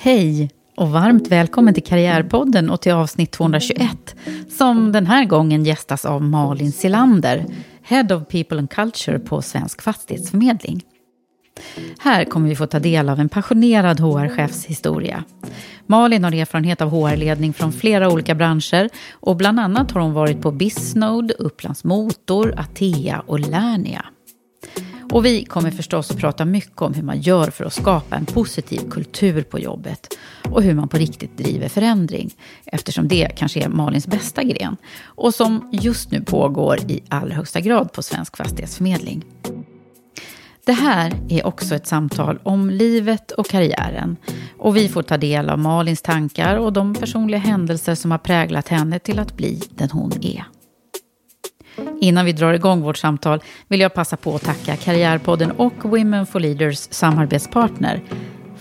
Hej och varmt välkommen till Karriärpodden och till avsnitt 221 som den här gången gästas av Malin Silander, Head of People and Culture på Svensk Fastighetsförmedling. Här kommer vi få ta del av en passionerad HR-chefs historia. Malin har erfarenhet av HR-ledning från flera olika branscher och bland annat har hon varit på Bisnode, Upplands Motor, Atea och Lernia. Och vi kommer förstås att prata mycket om hur man gör för att skapa en positiv kultur på jobbet och hur man på riktigt driver förändring eftersom det kanske är Malins bästa gren och som just nu pågår i allra högsta grad på Svensk Fastighetsförmedling. Det här är också ett samtal om livet och karriären. Och vi får ta del av Malins tankar och de personliga händelser som har präglat henne till att bli den hon är. Innan vi drar igång vårt samtal vill jag passa på att tacka Karriärpodden och Women for Leaders samarbetspartner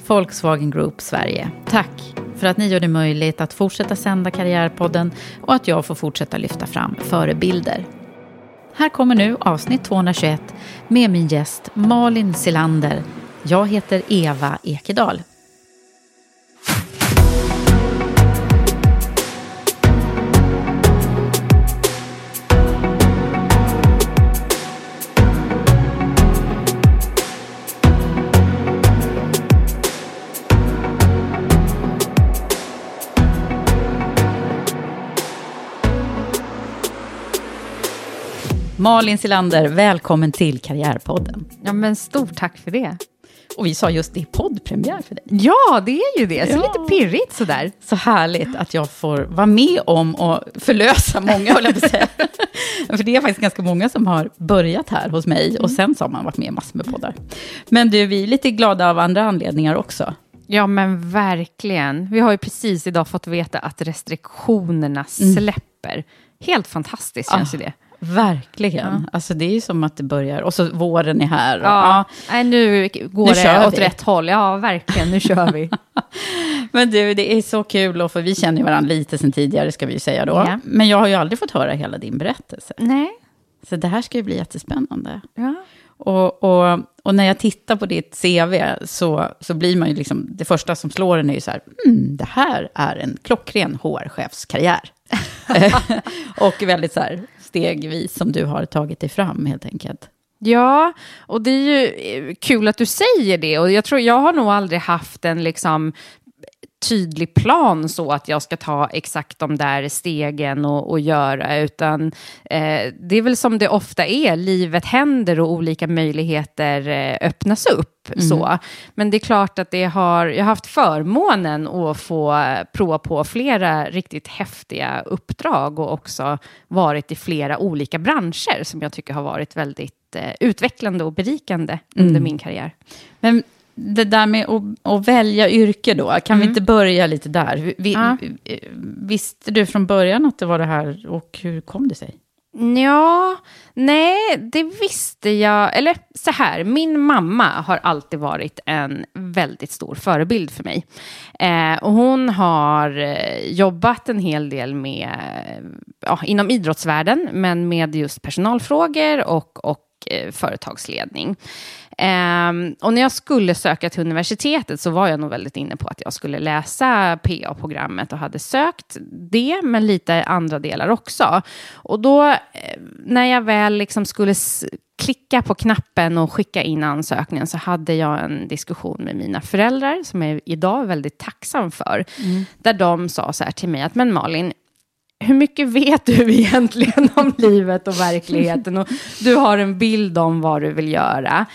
Volkswagen Group Sverige. Tack för att ni gör det möjligt att fortsätta sända Karriärpodden och att jag får fortsätta lyfta fram förebilder. Här kommer nu avsnitt 221 med min gäst Malin Silander. Jag heter Eva Ekedal. Malin Silander, välkommen till Karriärpodden. Ja, men stort tack för det. Och vi sa just det är poddpremiär för dig. Ja, det är ju det. Så Ja. lite pirrigt sådär. Så härligt att jag får vara med om och förlösa många, höll jag på att säga. För det är faktiskt ganska många som har börjat här hos mig och sen så har man varit med i massor med poddar. Men du, vi är lite glada av andra anledningar också. Ja, men verkligen. Vi har ju precis idag fått veta att restriktionerna släpper. Helt fantastiskt känns ju det. Verkligen. Alltså det är ju som att det börjar, och så våren är här. Och, Ja, Nej, nu går Nu det åt vi. rätt håll. Ja, verkligen. Nu kör vi. Men du, det är så kul, och för vi känner ju varandra lite sen tidigare, ska vi ju säga då. Ja. Men jag har ju aldrig fått höra hela din berättelse. Nej. Så det här ska ju bli jättespännande. Ja. Och, och, och när jag tittar på ditt CV så, så blir man ju liksom, det första som slår en är ju så här, mm, det här är en klockren HR-chefskarriär. och väldigt så här stegvis som du har tagit dig fram helt enkelt. Ja, och det är ju eh, kul att du säger det. Och jag tror jag har nog aldrig haft en liksom tydlig plan så att jag ska ta exakt de där stegen och, och göra, utan eh, det är väl som det ofta är, livet händer och olika möjligheter eh, öppnas upp. Så. Men det är klart att det har, jag har haft förmånen att få prova på flera riktigt häftiga uppdrag och också varit i flera olika branscher som jag tycker har varit väldigt eh, utvecklande och berikande under min karriär. Men det där med att, att välja yrke då, kan vi inte börja lite där? Vi, Ja. Visste du från början att det var det här och hur kom det sig? Ja, Nej, det visste jag. Eller så här, min mamma har alltid varit en väldigt stor förebild för mig. Eh, och hon har eh, jobbat en hel del med, ja, inom idrottsvärlden, men med just personalfrågor och, och eh, företagsledning. Um, och när jag skulle söka till universitetet så var jag nog väldigt inne på att jag skulle läsa PA-programmet och hade sökt det, men lite andra delar också. Och då, eh, när jag väl liksom skulle klicka på knappen och skicka in ansökningen så hade jag en diskussion med mina föräldrar som jag idag är väldigt tacksam för. Mm. Där de sa så här till mig att men Malin, hur mycket vet du egentligen om livet och verkligheten? Och du har en bild om vad du vill göra.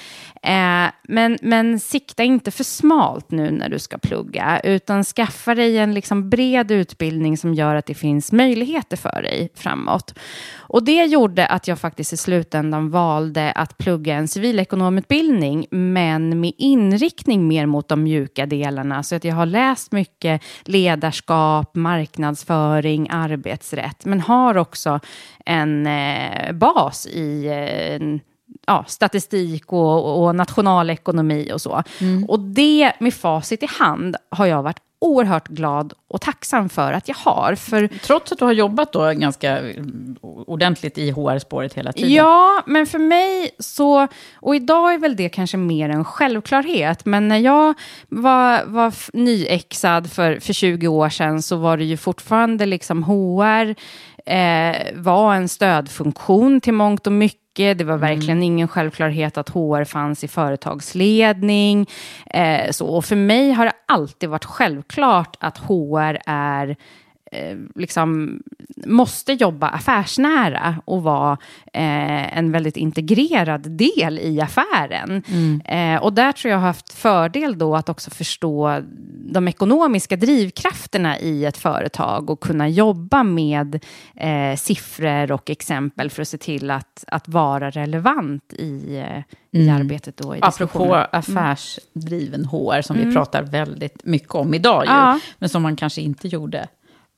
Eh, men, men sikta inte för smalt nu när du ska plugga, utan skaffa dig en liksom bred utbildning som gör att det finns möjligheter för dig framåt. Och det gjorde att jag faktiskt i slutändan valde att plugga en civilekonomutbildning, men med inriktning mer mot de mjuka delarna. Så att jag har läst mycket ledarskap, marknadsföring, arbetsrätt, men har också en eh, bas i eh, ja, statistik och, och nationalekonomi och så. Mm. Och det med facit i hand har jag varit oerhört glad och tacksam för att jag har. För, Trots att du har jobbat då ganska ordentligt i HR-spåret hela tiden? Ja, men för mig så, och idag är väl det kanske mer en självklarhet, men när jag var, var nyexad för, för 20 år sedan så var det ju fortfarande liksom HR, eh, var en stödfunktion till mångt och mycket det var verkligen mm. ingen självklarhet att HR fanns i företagsledning. Eh, så. Och för mig har det alltid varit självklart att HR är Eh, liksom måste jobba affärsnära och vara eh, en väldigt integrerad del i affären. Mm. Eh, och där tror jag har haft fördel då att också förstå de ekonomiska drivkrafterna i ett företag och kunna jobba med eh, siffror och exempel för att se till att, att vara relevant i, eh, i mm. arbetet. Då, i Apropå affärsdriven HR som mm. vi pratar väldigt mycket om idag, ju, ja. men som man kanske inte gjorde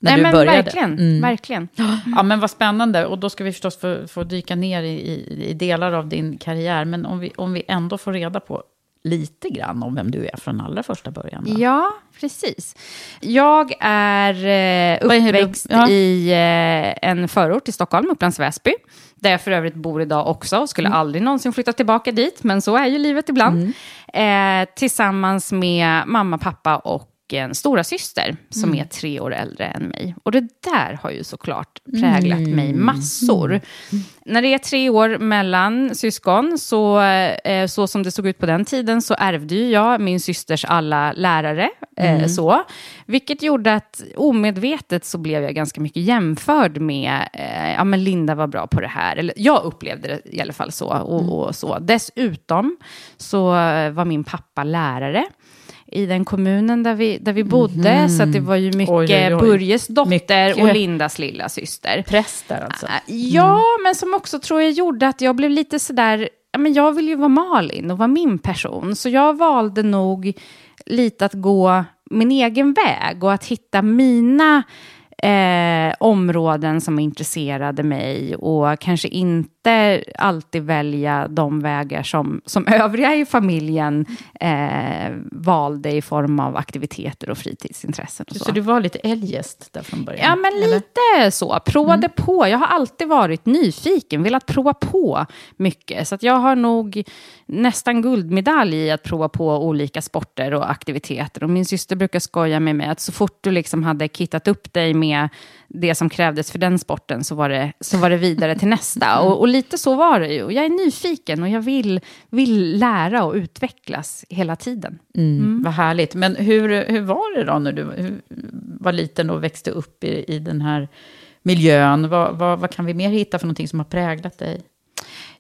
när Nej, du men började. Verkligen, mm. verkligen. Ja, men vad spännande. Och då ska vi förstås få, få dyka ner i, i, i, delar av din karriär. Men om vi, om vi ändå får reda på lite grann om vem du är från allra första början. Då. Ja, precis. Jag är eh, uppväxt är ja. i eh, en förort i Stockholm, Upplands Väsby. Där jag för övrigt bor idag också. Skulle mm. aldrig någonsin flytta tillbaka dit, men så är ju livet ibland. Mm. Eh, tillsammans med mamma, pappa och en stora syster som mm. är tre år äldre än mig. Och det där har ju såklart präglat mm. mig massor. Mm. När det är tre år mellan syskon, så, eh, så som det såg ut på den tiden, så ärvde ju jag min systers alla lärare. Eh, så, vilket gjorde att omedvetet så blev jag ganska mycket jämförd med, eh, ja men Linda var bra på det här. Eller jag upplevde det i alla fall så. Och, och så. Dessutom så var min pappa lärare i den kommunen där vi, där vi bodde. Mm. Så det var ju mycket oj, oj, oj. Börjes dotter mycket. och Lindas lilla syster. Präster alltså? Ja, mm. men som också tror jag gjorde att jag blev lite sådär, ja, men jag vill ju vara Malin och vara min person. Så jag valde nog lite att gå min egen väg och att hitta mina eh, områden som intresserade mig och kanske inte alltid välja de vägar som, som övriga i familjen eh, valde i form av aktiviteter och fritidsintressen. Och så. så du var lite eljest där från början? Ja, men eller? lite så. Provade mm. på. Jag har alltid varit nyfiken, velat prova på mycket. Så jag har nog nästan guldmedalj i att prova på olika sporter och aktiviteter. Och min syster brukar skoja med mig att så fort du liksom hade kittat upp dig med det som krävdes för den sporten så var det, så var det vidare till nästa. Och, och lite så var det ju. Jag är nyfiken och jag vill, vill lära och utvecklas hela tiden. Mm, mm. Vad härligt. Men hur, hur var det då när du var liten och växte upp i, i den här miljön? Vad, vad, vad kan vi mer hitta för någonting som har präglat dig?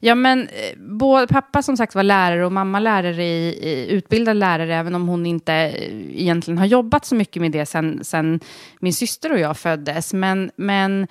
Ja, men eh, både, pappa som sagt var lärare och mamma lärare i, i, utbildad lärare, även om hon inte eh, egentligen har jobbat så mycket med det sen, sen min syster och jag föddes. Men, men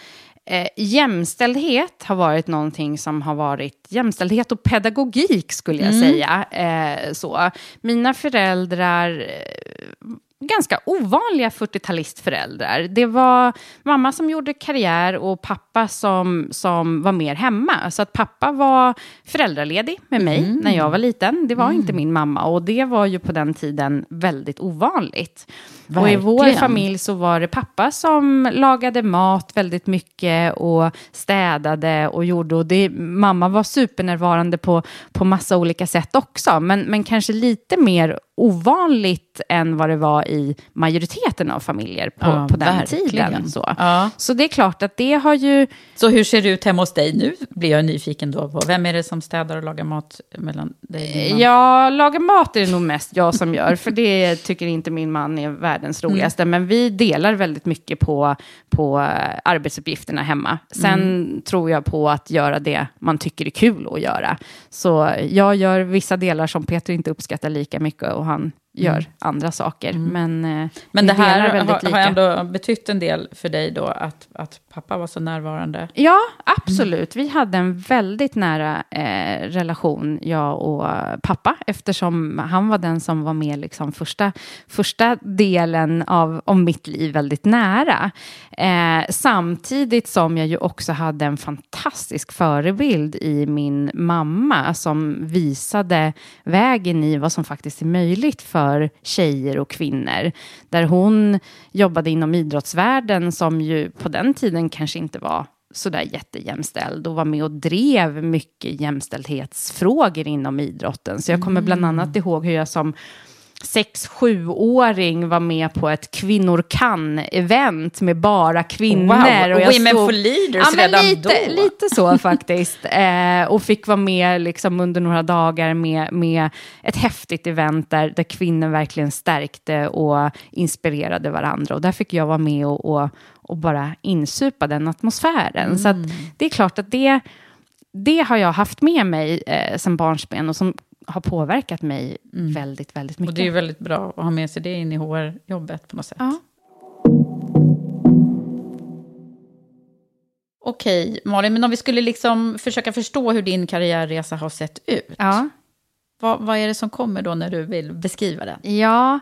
Eh, jämställdhet har varit någonting som har varit jämställdhet och pedagogik skulle jag mm. säga. Eh, så. Mina föräldrar eh, ganska ovanliga 40-talistföräldrar. Det var mamma som gjorde karriär och pappa som, som var mer hemma. Så att pappa var föräldraledig med mig mm. när jag var liten. Det var mm. inte min mamma och det var ju på den tiden väldigt ovanligt. Verkligen. Och i vår familj så var det pappa som lagade mat väldigt mycket och städade och gjorde. Och det, mamma var supernärvarande på, på massa olika sätt också, men, men kanske lite mer ovanligt än vad det var i majoriteten av familjer på, ja, på den verkligen. tiden. Så. Ja. så det är klart att det har ju... Så hur ser det ut hemma hos dig nu? Blir jag nyfiken då på. Vem är det som städar och lagar mat mellan dig och Ja, laga mat är det nog mest jag som gör, för det tycker inte min man är världens mm. roligaste. Mm. Men vi delar väldigt mycket på, på arbetsuppgifterna hemma. Sen mm. tror jag på att göra det man tycker är kul att göra. Så jag gör vissa delar som Peter inte uppskattar lika mycket och han gör mm. andra saker. Mm. Men, eh, Men det här har, har ändå betytt en del för dig då, att, att pappa var så närvarande? Ja, absolut. Mm. Vi hade en väldigt nära eh, relation, jag och pappa, eftersom han var den som var med liksom första, första delen av, av mitt liv väldigt nära. Eh, samtidigt som jag ju också hade en fantastisk förebild i min mamma, som visade vägen i vad som faktiskt är möjligt för för tjejer och kvinnor. Där hon jobbade inom idrottsvärlden som ju på den tiden kanske inte var sådär jättejämställd och var med och drev mycket jämställdhetsfrågor inom idrotten. Så jag kommer bland mm. annat ihåg hur jag som sex, sjuåring var med på ett kvinnor kan-event med bara kvinnor. Wow, och jag Women stod, for leaders ja, redan lite, då. Lite så faktiskt. Eh, och fick vara med liksom under några dagar med, med ett häftigt event där, där kvinnor verkligen stärkte och inspirerade varandra. Och där fick jag vara med och, och, och bara insupa den atmosfären. Mm. Så det är klart att det det har jag haft med mig eh, som barnsben och som har påverkat mig mm. väldigt, väldigt mycket. Och det är väldigt bra att ha med sig det in i HR-jobbet på något sätt. Ja. Okej, Malin, men om vi skulle liksom försöka förstå hur din karriärresa har sett ut. Ja. Vad, vad är det som kommer då när du vill beskriva den? Ja,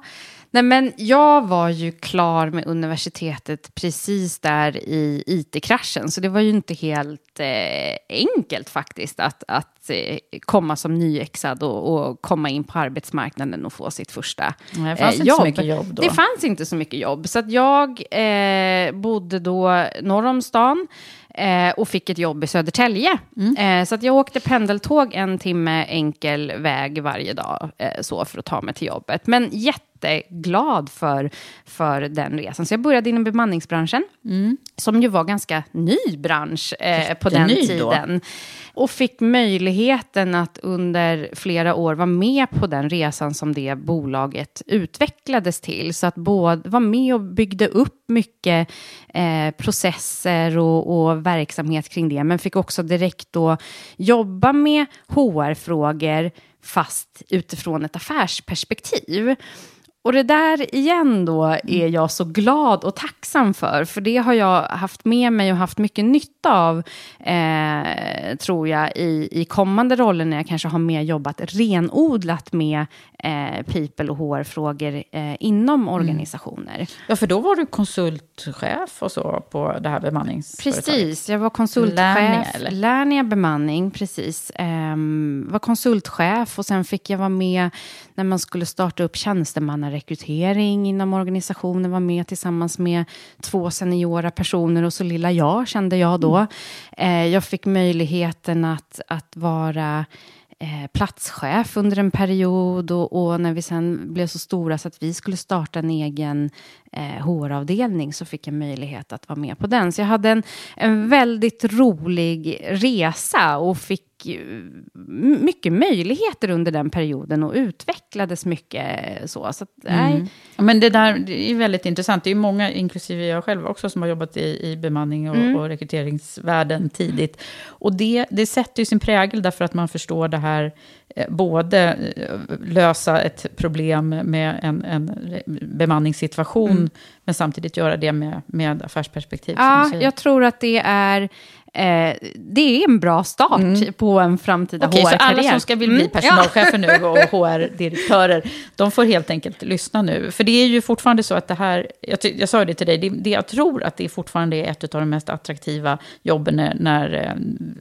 Nej, men jag var ju klar med universitetet precis där i it-kraschen, så det var ju inte helt eh, enkelt faktiskt att, att eh, komma som nyexad och, och, komma in på arbetsmarknaden och få sitt första Nej, det fanns eh, inte så mycket jobb då. Det fanns inte så mycket jobb, så att jag eh, bodde då norr om stan. Eh, och fick ett jobb i Södertälje. Mm. Eh, så att jag åkte pendeltåg en timme enkel väg varje dag eh, så för att ta mig till jobbet. Men jätteglad för, för den resan. Så jag började inom bemanningsbranschen, mm. som ju var ganska ny bransch eh, på den tiden. Då. Och fick möjligheten att under flera år vara med på den resan som det bolaget utvecklades till. Så att både vara med och byggde upp mycket eh, processer och, och, verksamhet kring det. Men fick också direkt då jobba med HR-frågor fast utifrån ett affärsperspektiv. Och det där igen då är jag så glad och tacksam för, för det har jag haft med mig och haft mycket nytta av, eh, tror jag, i, i kommande roller när jag kanske har mer jobbat renodlat med eh, people och HR-frågor eh, inom mm. organisationer. Mm. Ja, för då var du konsultchef och så på det här bemanningsföretaget. Precis, jag var konsultchef. Lernia, bemanning, precis. Um, var konsultchef och sen fick jag vara med när man skulle starta upp tjänstemannarekrytering inom organisationen. Var med tillsammans med två seniora personer och så lilla jag, kände jag då. Mm. Uh, jag fick möjligheten att, att vara eh, platschef under en period och, och, när vi sen blev så stora så att vi skulle starta en egen eh, HR-avdelning så fick jag möjlighet att vara med på den. Så jag hade en, en väldigt rolig resa och fick mycket möjligheter under den perioden och utvecklades mycket så. så att, mm. Men det där det är väldigt intressant. Det är många, inklusive jag själv också, som har jobbat i, i bemanning och, mm. och rekryteringsvärlden tidigt. Och det, det sätter ju sin prägel därför att man förstår det här Eh, både eh, lösa ett problem med en, en bemanningssituation, mm. men samtidigt göra det med, med affärsperspektiv. Ja, jag tror att det är eh, det är en bra start mm. på en framtida Okej, HR-karriär. Så alla som ska vill bli mm. personalchefer nu och HR-direktörer, de får helt enkelt lyssna nu. För det är ju fortfarande så att det här, jag, jag sa det till dig, det, det, jag tror att det fortfarande är ett av de mest attraktiva jobben när, när eh,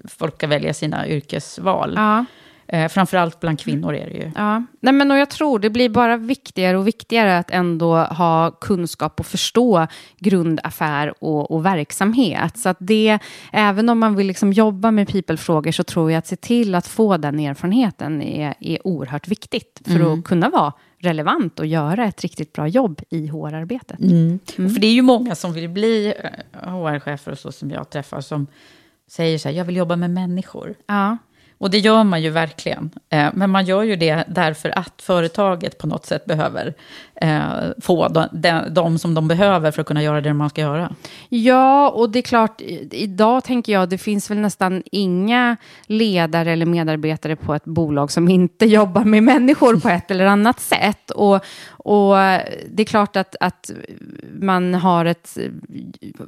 folk ska välja sina yrkesval. Ja. Eh, framförallt bland kvinnor är det ju. Ja. Nej, men och jag tror det blir bara viktigare och viktigare att ändå ha kunskap och förstå grundaffär och, och verksamhet. Så att det, även om man vill liksom jobba med people-frågor så tror jag att se till att få den erfarenheten är, är oerhört viktigt för mm. att kunna vara relevant och göra ett riktigt bra jobb i HR-arbetet. Mm. Mm. För det är ju många som vill bli HR-chefer och så som jag träffar som säger så här, jag vill jobba med människor. Ja. Och det gör man ju verkligen. Eh, men man gör ju det därför att företaget på något sätt behöver eh, få de, de, som de behöver för att kunna göra det man ska göra. Ja, och det är klart, idag tänker jag, det finns väl nästan inga ledare eller medarbetare på ett bolag som inte jobbar med människor på ett eller annat sätt. Och, och det är klart att, att man har ett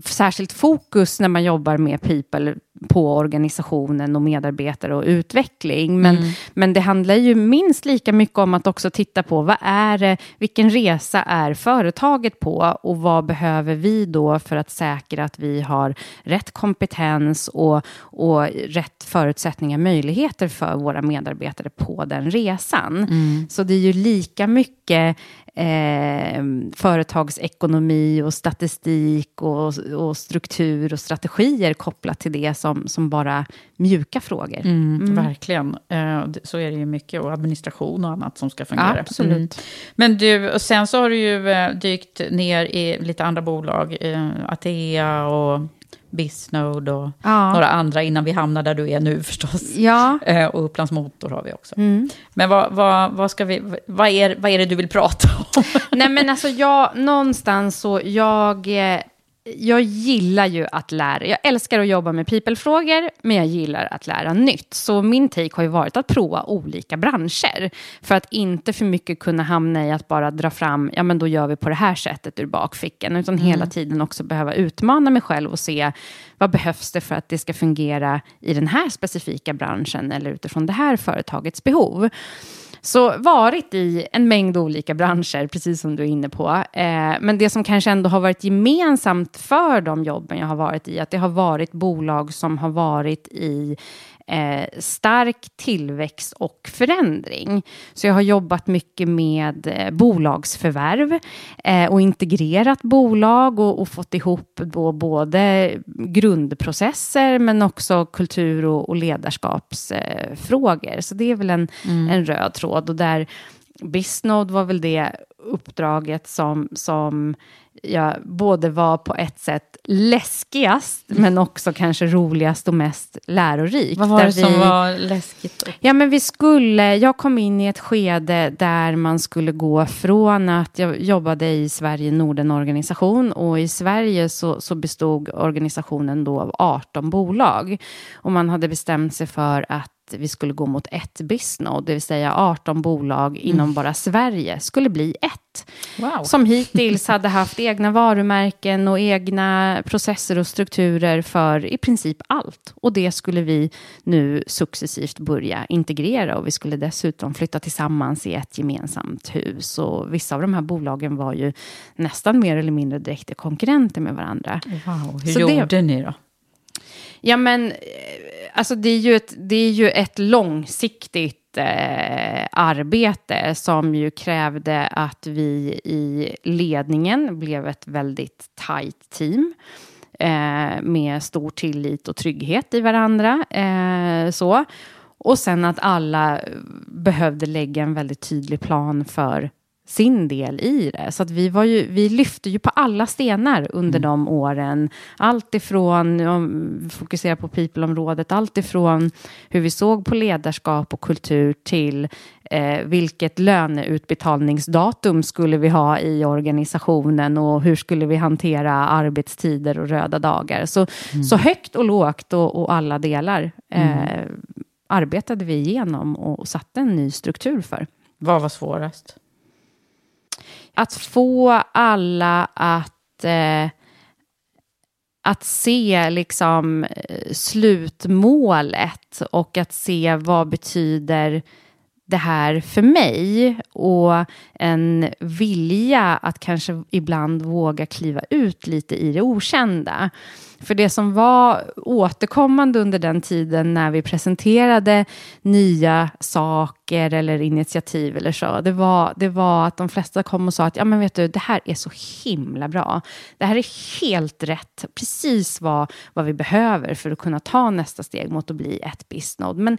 särskilt fokus när man jobbar med people på organisationen och medarbetare och utveckling. Men, mm. men det handlar ju minst lika mycket om att också titta på vad är det, vilken resa är företaget på och vad behöver vi då för att säkra att vi har rätt kompetens och, och rätt förutsättningar, möjligheter för våra medarbetare på den resan. Mm. Så det är ju lika mycket eh, företagsekonomi och statistik och, och, struktur och strategier kopplat till det som, som bara mjuka frågor. Mm, mm. Verkligen. Eh, så är det ju mycket. Och administration och annat som ska fungera. Absolut. Mm. Men du, och sen så har du ju eh, dykt ner i lite andra bolag. Eh, Atea och Bisnode och ja. några andra innan vi hamnar där du är nu förstås. Ja. Eh, och Upplands Motor har vi också. Mm. Men vad, vad, vad, ska vi, vad, är, vad är det du vill prata om? Nej men alltså jag, någonstans så, jag eh, jag gillar ju att lära. Jag älskar att jobba med people-frågor, men jag gillar att lära nytt. Så min take har ju varit att prova olika branscher. För att inte för mycket kunna hamna i att bara dra fram, ja men då gör vi på det här sättet ur bakfickan. Utan mm. hela tiden också behöva utmana mig själv och se vad behövs det för att det ska fungera i den här specifika branschen eller utifrån det här företagets behov. Så varit i en mängd olika branscher, precis som du är inne på. Eh, men det som kanske ändå har varit gemensamt för de jobben jag har varit i, att det har varit bolag som har varit i eh, stark tillväxt och förändring. Så jag har jobbat mycket med eh, bolagsförvärv eh, och integrerat bolag och, och fått ihop då både grundprocesser men också kultur och, och ledarskapsfrågor. Så det är väl en, mm. en röd tråd och där Bisnode var väl det uppdraget som, som jag både var på ett sätt läskigast, men också kanske roligast och mest lärorikt. Vad var det som var läskigt? Ja, men vi skulle, jag kom in i ett skede där man skulle gå från att jag jobbade i Sverige Norden-organisation och i Sverige så, så bestod organisationen då av 18 bolag. Och man hade bestämt sig för att vi skulle gå mot ett Bisnode, det vill säga 18 bolag mm. inom bara Sverige, skulle bli ett. Wow. Som hittills hade haft egna varumärken och egna processer och strukturer för i princip allt. Och det skulle vi nu successivt börja integrera och vi skulle dessutom flytta tillsammans i ett gemensamt hus. Och vissa av de här bolagen var ju nästan mer eller mindre direkta konkurrenter med varandra. Wow. Hur Så gjorde det, ni då? Ja, men eh, alltså det är ju ett, det är ju ett långsiktigt eh, arbete som ju krävde att vi i ledningen blev ett väldigt tajt team eh, med stor tillit och trygghet i varandra. Eh, så. Och sen att alla behövde lägga en väldigt tydlig plan för sin del i det. Så att vi, var ju, vi lyfte ju på alla stenar under mm. de åren. Allt ifrån, om vi fokuserar på people-området, allt ifrån hur vi såg på ledarskap och kultur till eh, vilket löneutbetalningsdatum skulle vi ha i organisationen och hur skulle vi hantera arbetstider och röda dagar. Så, mm. så högt och lågt och, och alla delar eh, mm. arbetade vi igenom och, och satte en ny struktur för. Vad var svårast? Att få alla att eh, att se liksom eh, slutmålet och att se vad betyder det här för mig och en vilja att kanske ibland våga kliva ut lite i det okända. För det som var återkommande under den tiden när vi presenterade nya saker eller initiativ eller så, det var, det var att de flesta kom och sa att ja, men vet du, det här är så himla bra. Det här är helt rätt, precis vad, vad vi behöver för att kunna ta nästa steg mot att bli ett bisnod. Men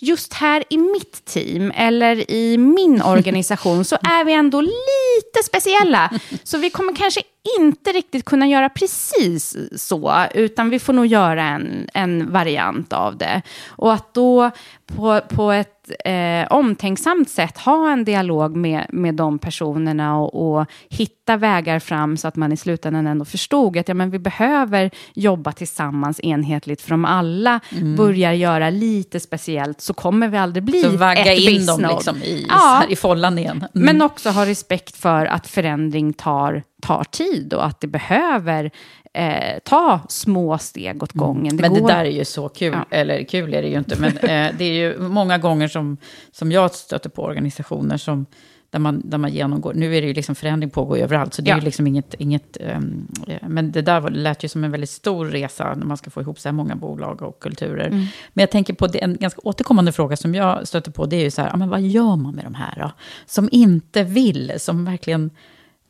just här i mitt team eller i min organisation så är vi ändå lite speciella. Så vi kommer kanske inte riktigt kunna göra precis så, utan vi får nog göra en, en variant av det. Och att då på, på ett eh, omtänksamt sätt ha en dialog med, med de personerna och, och, hitta vägar fram så att man i slutändan ändå förstod att ja, men vi behöver jobba tillsammans enhetligt. För om alla mm. börjar göra lite speciellt så kommer vi aldrig bli så vagga ett in dem liksom i, ja. i follan igen. Mm. Men också ha respekt för att förändring tar, tar tid och att det behöver eh, ta små steg åt mm. gången. Det men går... det där är ju så kul, ja. eller kul är det ju inte, men eh, det är ju många gånger som, som jag stöter på organisationer som där man, där man genomgår, nu är det ju liksom förändring pågår överallt, så det ja. är ju liksom inget, inget um, men det där lät ju som en väldigt stor resa när man ska få ihop så här många bolag och kulturer. Mm. Men jag tänker på det, en ganska återkommande fråga som jag stöter på, det är ju så här, men vad gör man med de här då? Som inte vill, som verkligen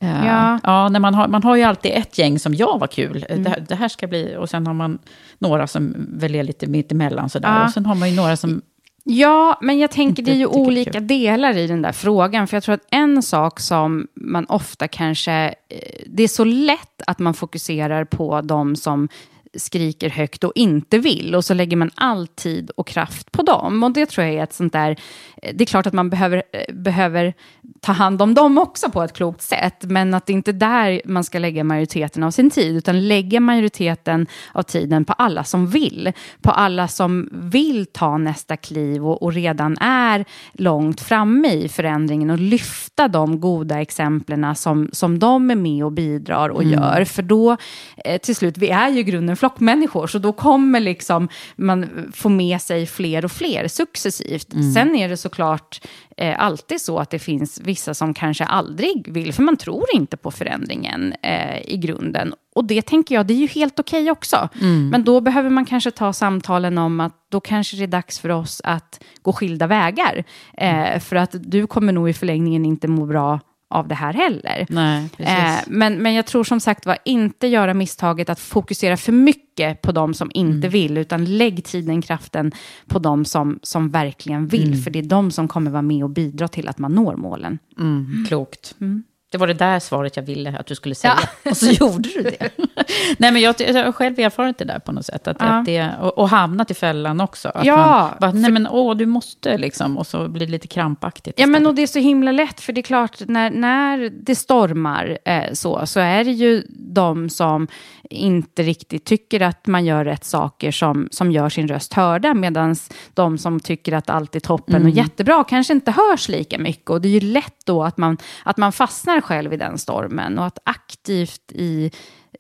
ja. ja, när man, har, man har ju alltid ett gäng som ja, vad kul, mm. det, det, här ska bli... Och sen har man några som väljer lite mittemellan sådär. Ja. Och sen har man ju några som... Ja, men jag tänker det är ju olika kul. delar i den där frågan. För jag tror att en sak som man ofta kanske... Eh, det är så lätt att man fokuserar på de som skriker högt och inte vill. Och så lägger man all tid och kraft på dem. Och det tror jag är ett sånt där... Eh, det är klart att man behöver, eh, behöver ta hand om dem också på ett klokt sätt. Men att det inte är där man ska lägga majoriteten av sin tid. Utan lägga majoriteten av tiden på alla som vill. På alla som vill ta nästa kliv och, och redan är långt framme i förändringen. Och lyfta de goda exemplen som, som de är med och bidrar och mm. gör. För då, eh, till slut, vi är ju grunden flockmänniskor, så då kommer liksom man få med sig fler och fler successivt. Mm. Sen är det såklart eh, alltid så att det finns vissa som kanske aldrig vill, för man tror inte på förändringen eh, i grunden. Och det tänker jag, det är ju helt okej okay också. Mm. Men då behöver man kanske ta samtalen om att då kanske det är dags för oss att gå skilda vägar. Eh, för att du kommer nog i förlängningen inte må bra av det här heller. Nej, eh, men, men jag tror som sagt var inte göra misstaget att fokusera för mycket på de som inte mm. vill, utan lägg tiden, kraften på de som, som verkligen vill, mm. för det är de som kommer vara med och bidra till att man når målen. Mm. Klokt. Mm. Det var det där svaret jag ville att du skulle säga. Ja. Och så gjorde du det. Nej, men jag, jag har själv erfarit det där på något sätt. Att, ja. att det, och, och hamnat i fällan också. Att ja. Bara, nej men åh, du måste liksom. Och så blir det lite krampaktigt. Ja, men och det är så himla lätt. För det är klart, när, när det stormar eh, så, så är det ju de som inte riktigt tycker att man gör rätt saker som, som gör sin röst hörda. Medan de som tycker att allt är toppen mm. och jättebra kanske inte hörs lika mycket. Och det är ju lätt då att man, att man fastnar själv i den stormen. Och att aktivt i,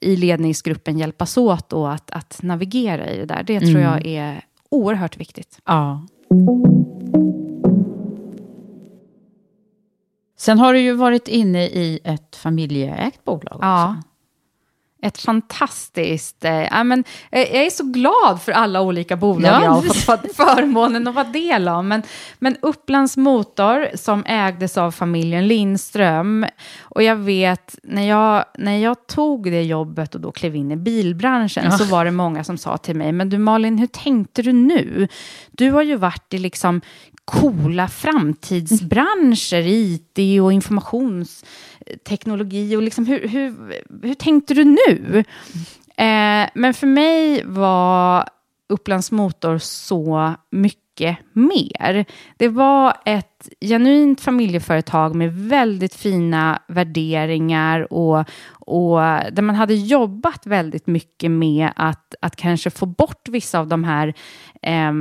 i ledningsgruppen hjälpas åt då att, att navigera i det där. Det mm. tror jag är oerhört viktigt. Ja. Sen har du ju varit inne i ett familjeägt bolag också. Ja ett fantastiskt... Eh, ja, men, eh, jag är så glad för alla olika bolag ja. jag har fått förmånen att vara del av. Men, men Upplands Motor som ägdes av familjen Lindström. Och jag vet, när jag, när jag tog det jobbet och då klev in i bilbranschen ja. så var det många som sa till mig, men du Malin, hur tänkte du nu? Du har ju varit i liksom coola framtidsbranscher, IT och teknologi Och liksom hur, hur, hur tänkte du nu? Eh, men för mig var Upplands Motor så mycket mer. Det var ett genuint familjeföretag med väldigt fina värderingar och, och där man hade jobbat väldigt mycket med att, att kanske få bort vissa av de här eh,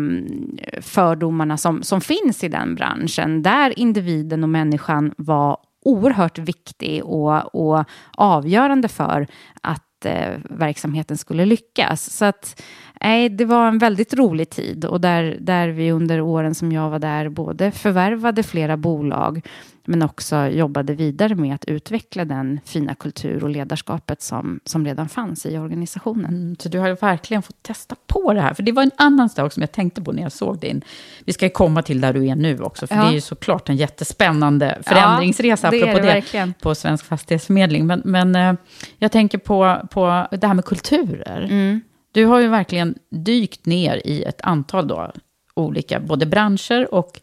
fördomarna som, som finns i den branschen, där individen och människan var oerhört viktig och, och avgörande för att eh, verksamheten skulle lyckas. Så att, nej, det var en väldigt rolig tid och där, där vi under åren som jag var där både förvärvade flera bolag men också jobbade vidare med att utveckla den fina kultur och ledarskapet som, som redan fanns i organisationen. Mm, så du har verkligen fått testa på det här. För det var en annan sak som jag tänkte på när jag såg din... Vi ska ju komma till där du är nu också, för ja. det är ju såklart en jättespännande förändringsresa, ja, det apropå det, det på Svensk Fastighetsförmedling. Men, men eh, jag tänker på, på det här med kulturer. Mm. Du har ju verkligen dykt ner i ett antal då, olika, både branscher och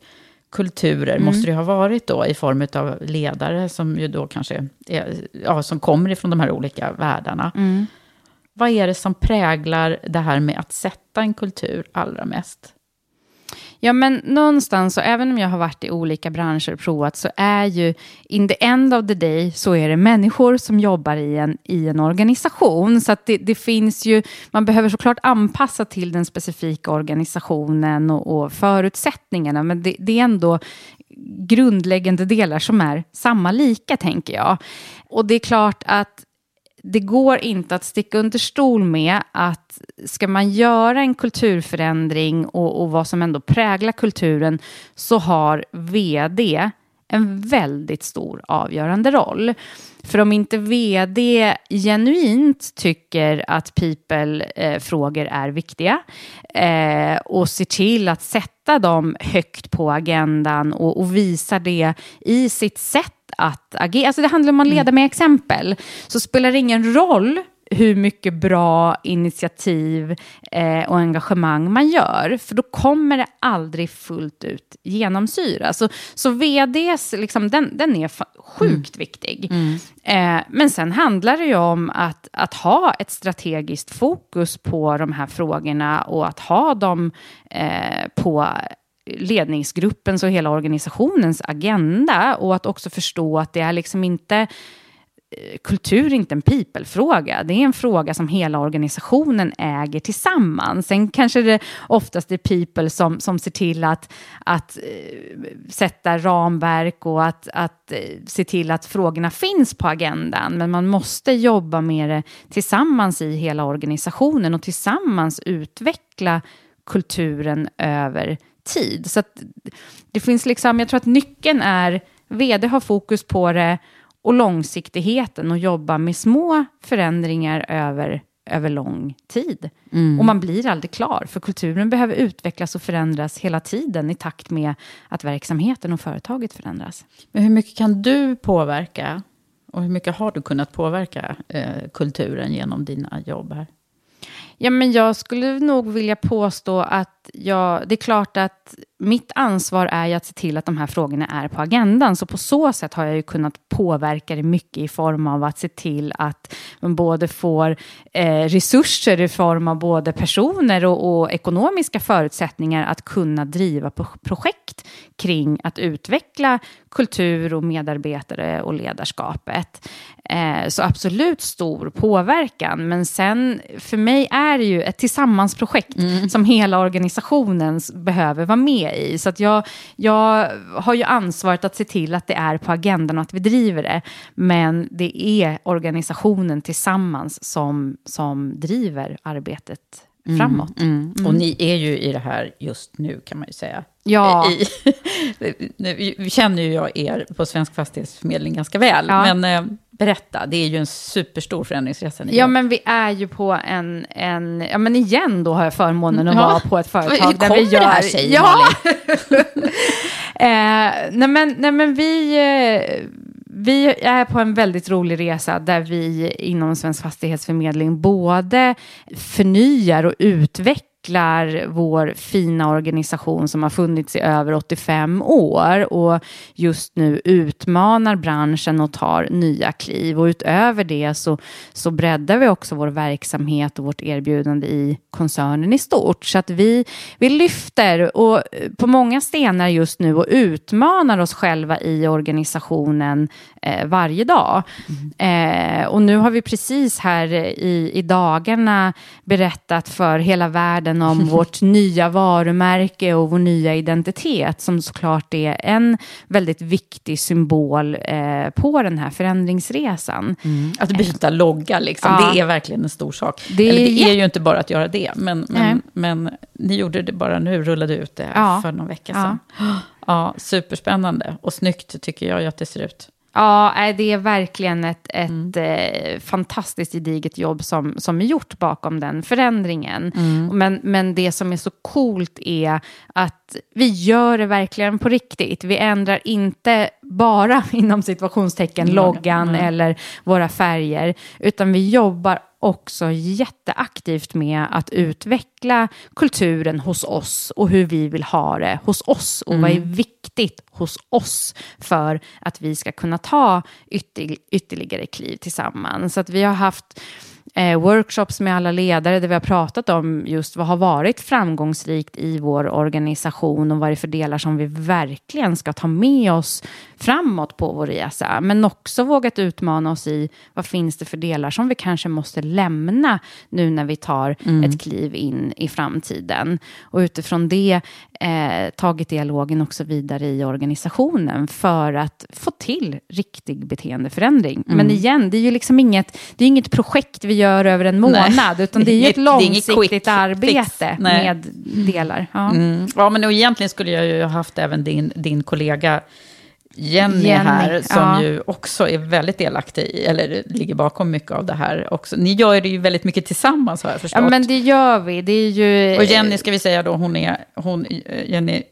kulturer mm. måste det ha varit då i form av ledare som ju då kanske är, ja, som kommer ifrån de här olika världarna. Mm. Vad är det som präglar det här med att sätta en kultur allra mest? Ja, men någonstans, så även om jag har varit i olika branscher och provat, så är ju in the end of the day så är det människor som jobbar i en, i en organisation. Så att det, det finns ju, man behöver såklart anpassa till den specifika organisationen och, och förutsättningarna, men det, det är ändå grundläggande delar som är samma lika, tänker jag. Och det är klart att det går inte att sticka under stol med att ska man göra en kulturförändring och, och vad som ändå präglar kulturen så har vd en väldigt stor avgörande roll. För om inte vd genuint tycker att people-frågor är viktiga eh, och ser till att sätta dem högt på agendan och, och visar det i sitt sätt att agera. Alltså det handlar om att leda mm. med exempel. Så spelar det ingen roll hur mycket bra initiativ eh, och engagemang man gör. För då kommer det aldrig fullt ut genomsyra. Så, så vds, liksom, den, den är sjukt mm. viktig. Mm. Eh, men sen handlar det ju om att, att ha ett strategiskt fokus på de här frågorna och att ha dem eh, på ledningsgruppens och hela organisationens agenda och att också förstå att det är liksom inte eh, kultur är inte en people-fråga. Det är en fråga som hela organisationen äger tillsammans. Sen kanske det oftast är people som, som ser till att, att eh, sätta ramverk och att, att eh, se till att frågorna finns på agendan. Men man måste jobba med det tillsammans i hela organisationen och tillsammans utveckla kulturen över tid. Så det finns liksom, jag tror att nyckeln är, vd har fokus på det och långsiktigheten och jobba med små förändringar över, över lång tid. Mm. Och man blir aldrig klar, för kulturen behöver utvecklas och förändras hela tiden i takt med att verksamheten och företaget förändras. Men hur mycket kan du påverka? Och hur mycket har du kunnat påverka eh, kulturen genom dina jobb här? Ja, men jag skulle nog vilja påstå att jag, det är klart att mitt ansvar är att se till att de här frågorna är på agendan. Så på så sätt har jag ju kunnat påverka det mycket i form av att se till att man både får eh, resurser i form av både personer och, och, ekonomiska förutsättningar att kunna driva projekt kring att utveckla kultur och medarbetare och ledarskapet. Eh, så absolut stor påverkan. Men sen, för mig är det ju ett tillsammansprojekt mm. som hela organisationen behöver vara med i. Så att jag, jag har ju ansvaret att se till att det är på agendan och att vi driver det. Men det är organisationen tillsammans som, som driver arbetet mm, framåt. Mm, mm. Och ni är ju i det här just nu kan man ju säga. Ja. I, vi känner ju jag er på Svensk Fastighetsförmedling ganska väl. Ja. Men eh, berätta, det är ju en superstor förändringsresa Ja, men vi är ju på en, en, ja men igen då har jag förmånen att ja. vara på ett företag Hur där vi gör... det här sig, ja. eh, nej, men, nej men vi... Eh, vi är på en väldigt rolig resa där vi inom Svensk Fastighetsförmedling både förnyar och utvecklar utvecklar vår fina organisation som har funnits i över 85 år och just nu utmanar branschen och tar nya kliv. Och utöver det så, så breddar vi också vår verksamhet och vårt erbjudande i koncernen i stort. Så att vi, vi lyfter och, på många stenar just nu och utmanar oss själva i organisationen eh, varje dag. Mm. Eh, och nu har vi precis här i, i dagarna berättat för hela världen genom vårt nya varumärke och vår nya identitet som såklart är en väldigt viktig symbol eh, på den här förändringsresan. Mm. Att byta logga, liksom, Ja. det är verkligen en stor sak. Det Eller, det är ju inte bara att göra det, men, men, men ni gjorde det bara nu, rullade ut det Ja. för någon vecka Ja. sedan. Ja, superspännande och snyggt tycker jag ju att det ser ut. Ja, det är verkligen ett, ett Mm. eh, fantastiskt gediget jobb som, som är gjort bakom den förändringen. Mm. Men, men det som är så coolt är att vi gör det verkligen på riktigt. Vi ändrar inte bara inom situationstecken loggan Nej. eller våra färger, utan vi jobbar också jätteaktivt med att utveckla kulturen hos oss och hur vi vill ha det hos oss och vad är viktigt hos oss för att vi ska kunna ta ytter, ytterligare kliv tillsammans. Så att vi har haft eh, workshops med alla ledare där vi har pratat om just vad har varit framgångsrikt i vår organisation och vad det är för delar som vi verkligen ska ta med oss framåt på vår resa. Men också vågat utmana oss i vad finns det för delar som vi kanske måste lämna nu när vi tar ett kliv in i framtiden. Och utifrån det eh, tagit dialogen också vidare i organisationen för att få till riktig beteendeförändring. Men igen, det är ju liksom inget, det är inget projekt vi gör över en månad, Nej. utan det är ju ett långsiktigt arbete med delar. Ja. Mm. Ja, men och egentligen skulle jag ju ha haft även din, din kollega Jenny, Jenny, här, som ja. ju också är väldigt delaktig i, eller ligger bakom mycket av det här också. Ni gör det ju väldigt mycket tillsammans har jag förstått. ja, men det gör vi. Det är ju och Jenny ska vi säga då, hon är, hon, eh, Jenny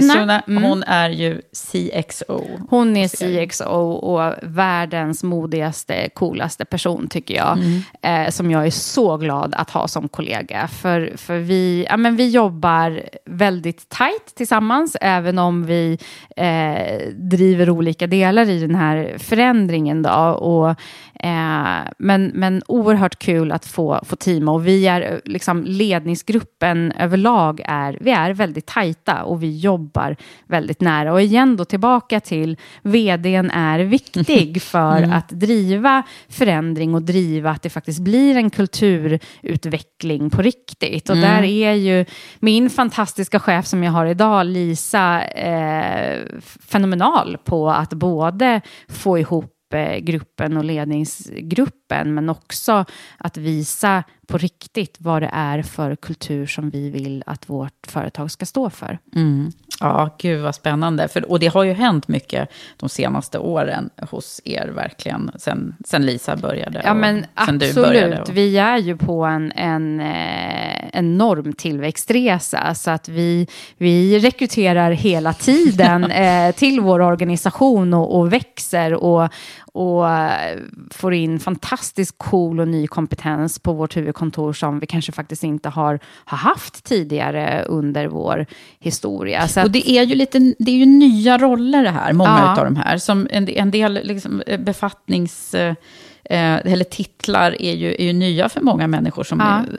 Suna. Suna, Mm. hon är ju CXO. Hon är CXO och världens modigaste, coolaste person tycker jag. Mm. Eh, som jag är så glad att ha som kollega. För, för vi, ja, men vi jobbar väldigt tajt tillsammans, även om vi eh, driver olika delar i den här förändringen. Då. Och, eh, men, men oerhört kul att få, få teama. Och vi är, eh, liksom, ledningsgruppen överlag är, vi är väldigt tajta och vi jobbar väldigt nära. Och igen då tillbaka till vdn är viktig för att driva förändring och driva att det faktiskt blir en kulturutveckling på riktigt. Och där är ju min fantastiska chef som jag har idag, Lisa, eh, fenomenal på att både få ihop gruppen och ledningsgruppen, men också att visa på riktigt vad det är för kultur som vi vill att vårt företag ska stå för. Mm. Ja, gud vad spännande. För, och det har ju hänt mycket de senaste åren hos er, verkligen. Sen, sen Lisa började Ja, och men du började. absolut. Och, Vi är ju på en, en eh, enorm tillväxtresa, så att vi, vi rekryterar hela tiden eh, till vår organisation och, och växer och, och eh, får in fantastiskt cool och ny kompetens på vårt huvudkontor som vi kanske faktiskt inte har, har haft tidigare under vår historia. Så och det är ju lite, det är ju nya roller det här, många Ja. av de här. Som en, en del liksom, eh, befattnings... Eh, eh, eller titlar är ju, är ju nya för många människor som Ja. är,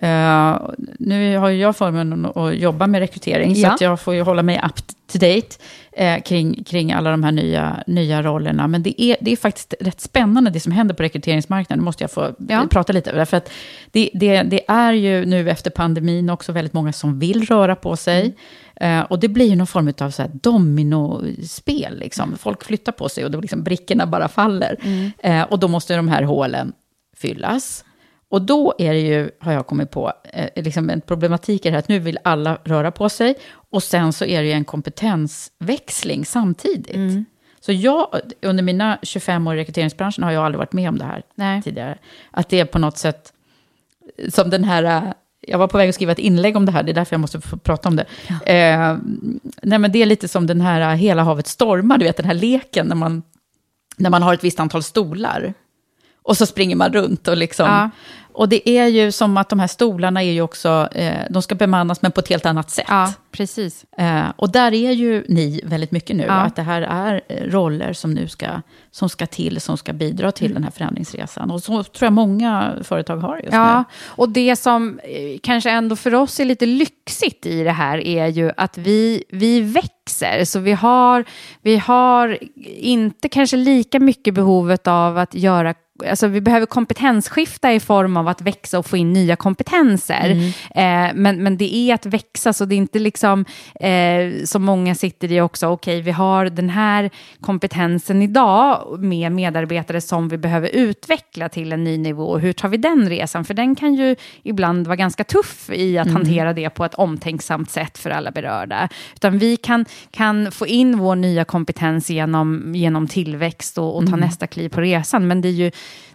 eh, nu har ju jag förmånen att- jobba med rekrytering, så Ja. att jag får ju hålla mig up to date eh, kring, kring alla de här nya, nya rollerna. Men det är, det är faktiskt rätt spännande det som händer på rekryteringsmarknaden, det måste jag få Ja. prata lite över. För att det, det, det är ju nu efter pandemin också väldigt många som vill röra på sig. Eh, och det blir ju någon form av så här dominospel. Liksom. Folk flyttar på sig och då liksom brickorna bara faller. Eh, och då måste de här hålen fyllas. Och då är det ju, har jag kommit på, eh, liksom en problematik här att nu vill alla röra på sig. Och sen så är det ju en kompetensväxling samtidigt. Så jag, under mina 25 år i rekryteringsbranschen har jag aldrig varit med om det här Nej. tidigare. Att det är på något sätt som den här... eh, Jag var på väg att skriva ett inlägg om det här, det är därför jag måste få prata om det. Eh, nej men det är lite som den här eh, Hela havet stormar, du vet den här leken när man, när man har ett visst antal stolar. Och så springer man runt och liksom... Ja. Och det är ju som att de här stolarna är ju också, eh, de ska bemannas men på ett helt annat sätt. ja, precis. Eh, och där är ju ni väldigt mycket nu, Ja. att det här är eh, roller som nu ska, som ska till, som ska bidra till den här förändringsresan. Och så tror jag många företag har just Ja, nu. och det som eh, kanske ändå för oss är lite lyxigt i det här är ju att vi, vi växer. Så vi har, vi har inte kanske lika mycket behovet av att göra alltså vi behöver kompetensskifta i form av att växa och få in nya kompetenser. Mm. Eh, men, men det är att växa, så det är inte liksom eh, som många sitter i också, okej okay, vi har den här kompetensen idag med medarbetare som vi behöver utveckla till en ny nivå. Hur tar vi den resan? För den kan ju ibland vara ganska tuff i att mm. hantera det på ett omtänksamt sätt för alla berörda. Utan vi kan, kan få in vår nya kompetens genom, genom tillväxt och, och ta mm. nästa kliv på resan. Men det är ju,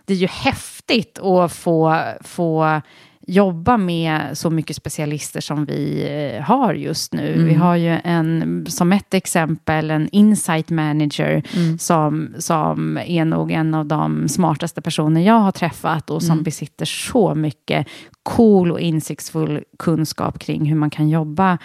det är ju häftigt att få, få jobba med så mycket specialister som vi eh, har just nu. Mm. Vi har ju en, som ett exempel, en insight manager mm. som, som är nog en av de smartaste personer jag har träffat och som mm. besitter så mycket cool och insiktsfull kunskap kring hur man kan jobba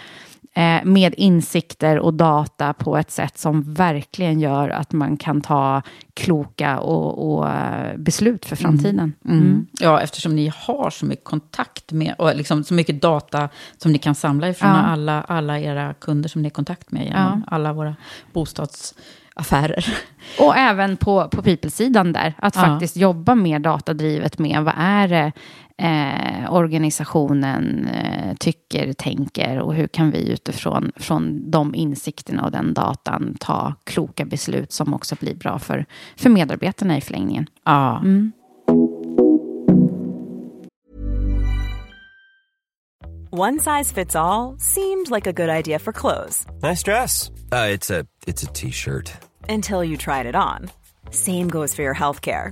eh, med insikter och data på ett sätt som verkligen gör att man kan ta kloka och, och eh, beslut för framtiden. Mm. Mm. Ja, eftersom ni har så mycket kontakt med, och liksom så mycket data som ni kan samla ifrån ja. alla, alla era kunder som ni har kontakt med genom ja. alla våra bostadsaffärer. Och även på, på people-sidan där, att ja. faktiskt jobba mer datadrivet med vad är det eh, organisationen eh, tycker, tänker och hur kan vi utifrån från de insikterna och den datan ta kloka beslut som också blir bra för, för medarbetarna i förlängningen. Ja. Mm. One size fits all, seemed like a good idea for clothes. Nice dress. Uh, it's a t-shirt. Until you tried it on. Same goes for your healthcare.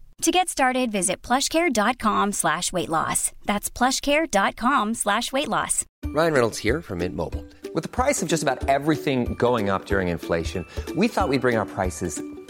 To get started, visit plushcare.com slash weight loss. That's plushcare.com slash weight loss. Ryan Reynolds here from Mint Mobile. With the price of just about everything going up during inflation, we thought we'd bring our prices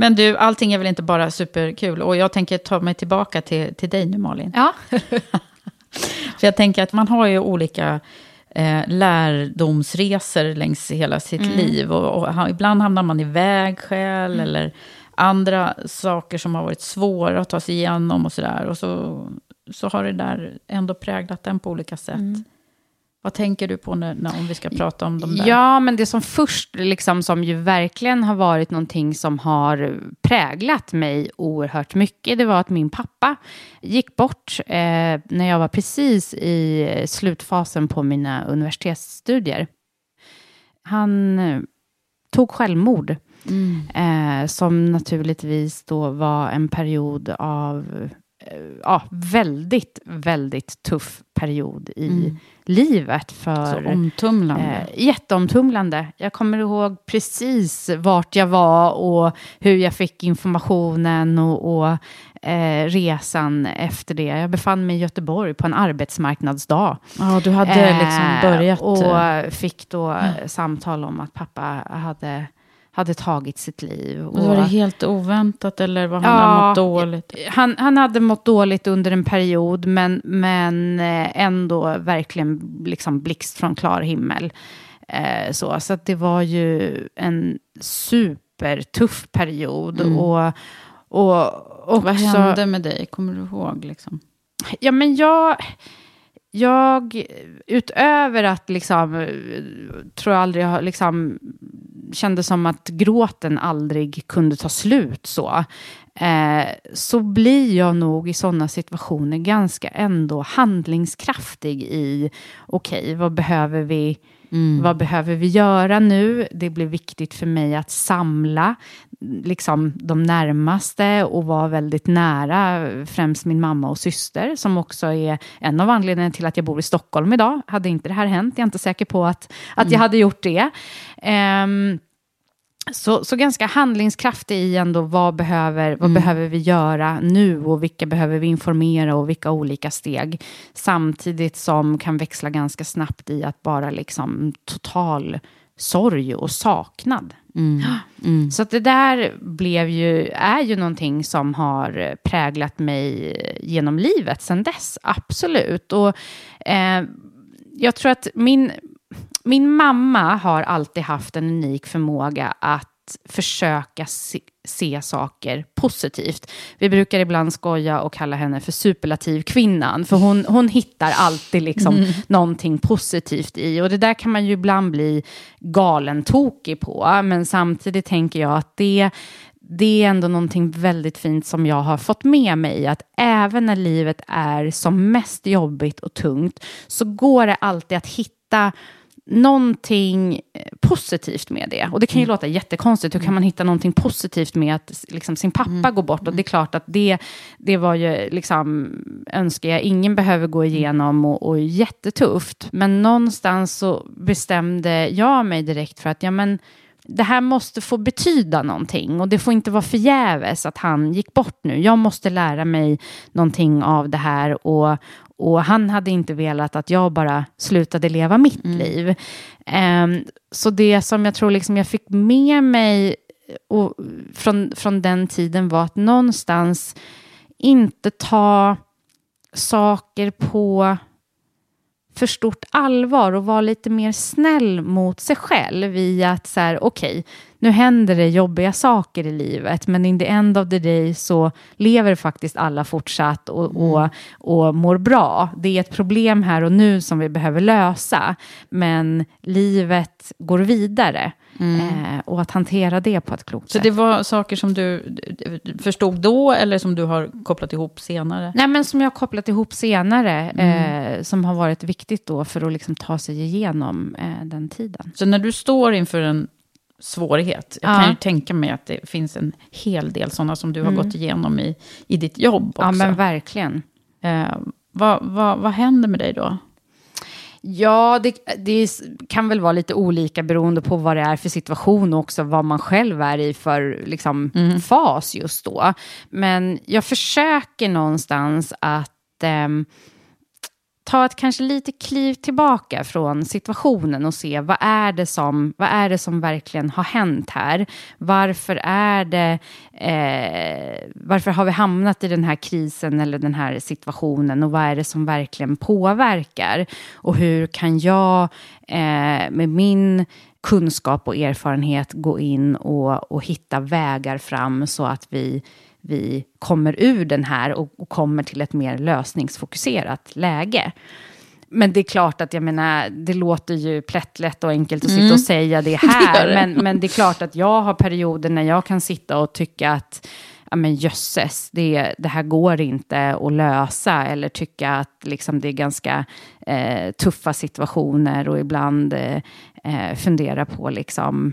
Men du, allting är väl inte bara superkul? Och jag tänker ta mig tillbaka till, till dig nu, Malin. Ja. För jag tänker att man har ju olika eh, lärdomsresor längs hela sitt mm. liv. Och, och, ibland hamnar man i vägskäl mm. eller andra saker som har varit svåra att ta sig igenom och sådär. Och så, så har det där ändå präglat den på olika sätt. Mm. Vad tänker du på när, när, om vi ska prata om de där? Ja, men det som först, liksom, som ju verkligen har varit någonting som har präglat mig oerhört mycket, det var att min pappa gick bort eh, när jag var precis i slutfasen på mina universitetsstudier. Han eh, tog självmord, mm. eh, som naturligtvis då var en period av ja, väldigt, väldigt tuff period i mm. livet. För, Så omtumlande. Eh, jätteomtumlande. Jag kommer ihåg precis vart jag var och hur jag fick informationen och, och eh, resan efter det. Jag befann mig i Göteborg på en arbetsmarknadsdag. Ja, du hade liksom börjat. och fick då ja. samtal om att pappa hade hade tagit sitt liv. Och, var det helt oväntat eller var han ja, mått dåligt? Han, han hade mått dåligt under en period men, men eh, ändå verkligen liksom blixt från klar himmel. Eh, så så det var ju en supertuff period. Mm. Och, och också, Vad hände med dig? Kommer du ihåg? Liksom? Ja, men jag jag, utöver att liksom, tror jag aldrig jag liksom, kände som att gråten aldrig kunde ta slut så, eh, så blir jag nog i sådana situationer ganska ändå handlingskraftig i, okej, okay, vad behöver vi Mm. Vad behöver vi göra nu? Det blir viktigt för mig att samla liksom, de närmaste och vara väldigt nära, främst min mamma och syster, som också är en av anledningarna till att jag bor i Stockholm idag. Hade inte det här hänt, jag är inte säker på att, att mm. jag hade gjort det. Um, så, så ganska handlingskraftig i ändå vad behöver, vad mm. behöver vi göra nu och vilka behöver vi informera och vilka olika steg. Samtidigt som kan växla ganska snabbt i att bara liksom total sorg och saknad. Mm. Mm. Så att det där blev ju, är ju någonting som har präglat mig genom livet sedan dess, absolut. Och eh, jag tror att min, min mamma har alltid haft en unik förmåga att försöka se, se, saker positivt. Vi brukar ibland skoja och kalla henne för superlativkvinnan, för hon, hon hittar alltid liksom mm. någonting positivt i. Och det där kan man ju ibland bli galen tokig på, men samtidigt tänker jag att det, det är ändå någonting väldigt fint som jag har fått med mig, att även när livet är som mest jobbigt och tungt, så går det alltid att hitta någonting eh, positivt med det. Och det kan ju mm. låta jättekonstigt. Hur kan man hitta någonting positivt med att liksom, sin pappa mm. går bort? Och det är klart att det, det var ju, liksom, önskar jag ingen behöver gå igenom och, och jättetufft. Men någonstans så bestämde jag mig direkt för att, ja men, det här måste få betyda någonting och det får inte vara förgäves att han gick bort nu. Jag måste lära mig någonting av det här och, och han hade inte velat att jag bara slutade leva mitt mm. liv. Um, så det som jag tror liksom jag fick med mig och, från, från den tiden var att någonstans inte ta saker på för stort allvar och vara lite mer snäll mot sig själv i att så här, okej, okay, nu händer det jobbiga saker i livet, men in the end of the day så lever faktiskt alla fortsatt och, mm. och, och mår bra. Det är ett problem här och nu som vi behöver lösa, men livet går vidare. Mm. Eh, och att hantera det på ett klokt sätt. Så det var saker som du förstod då eller som du har kopplat ihop senare? Nej, men som jag har kopplat ihop senare. Mm. Eh, som har varit viktigt då för att liksom ta sig igenom eh, den tiden. Så när du står inför en svårighet. Jag ja. kan ju tänka mig att det finns en hel del sådana som du har mm. gått igenom i, i ditt jobb också. Ja, men verkligen. Eh, vad, vad, vad händer med dig då? Ja, det, det, kan väl vara lite olika beroende på vad det är för situation och också vad man själv är i för liksom, mm. fas just då. Men jag försöker någonstans att eh, ta ett kanske lite kliv tillbaka från situationen och se vad är det som, vad är det som verkligen har hänt här? Varför är det, eh, varför har vi hamnat i den här krisen eller den här situationen och vad är det som verkligen påverkar? Och hur kan jag eh, med min kunskap och erfarenhet gå in och, och hitta vägar fram så att vi vi kommer ur den här och, och kommer till ett mer lösningsfokuserat läge. men det är klart att jag menar, det låter ju plättlätt och enkelt att sitta Mm. och säga det Det här. gör det. men, men det är klart att jag har perioder när jag kan sitta och tycka att ja men jösses, det, det här går inte att lösa. Eller tycka att liksom, det är ganska eh, tuffa situationer och ibland eh, eh, fundera på liksom,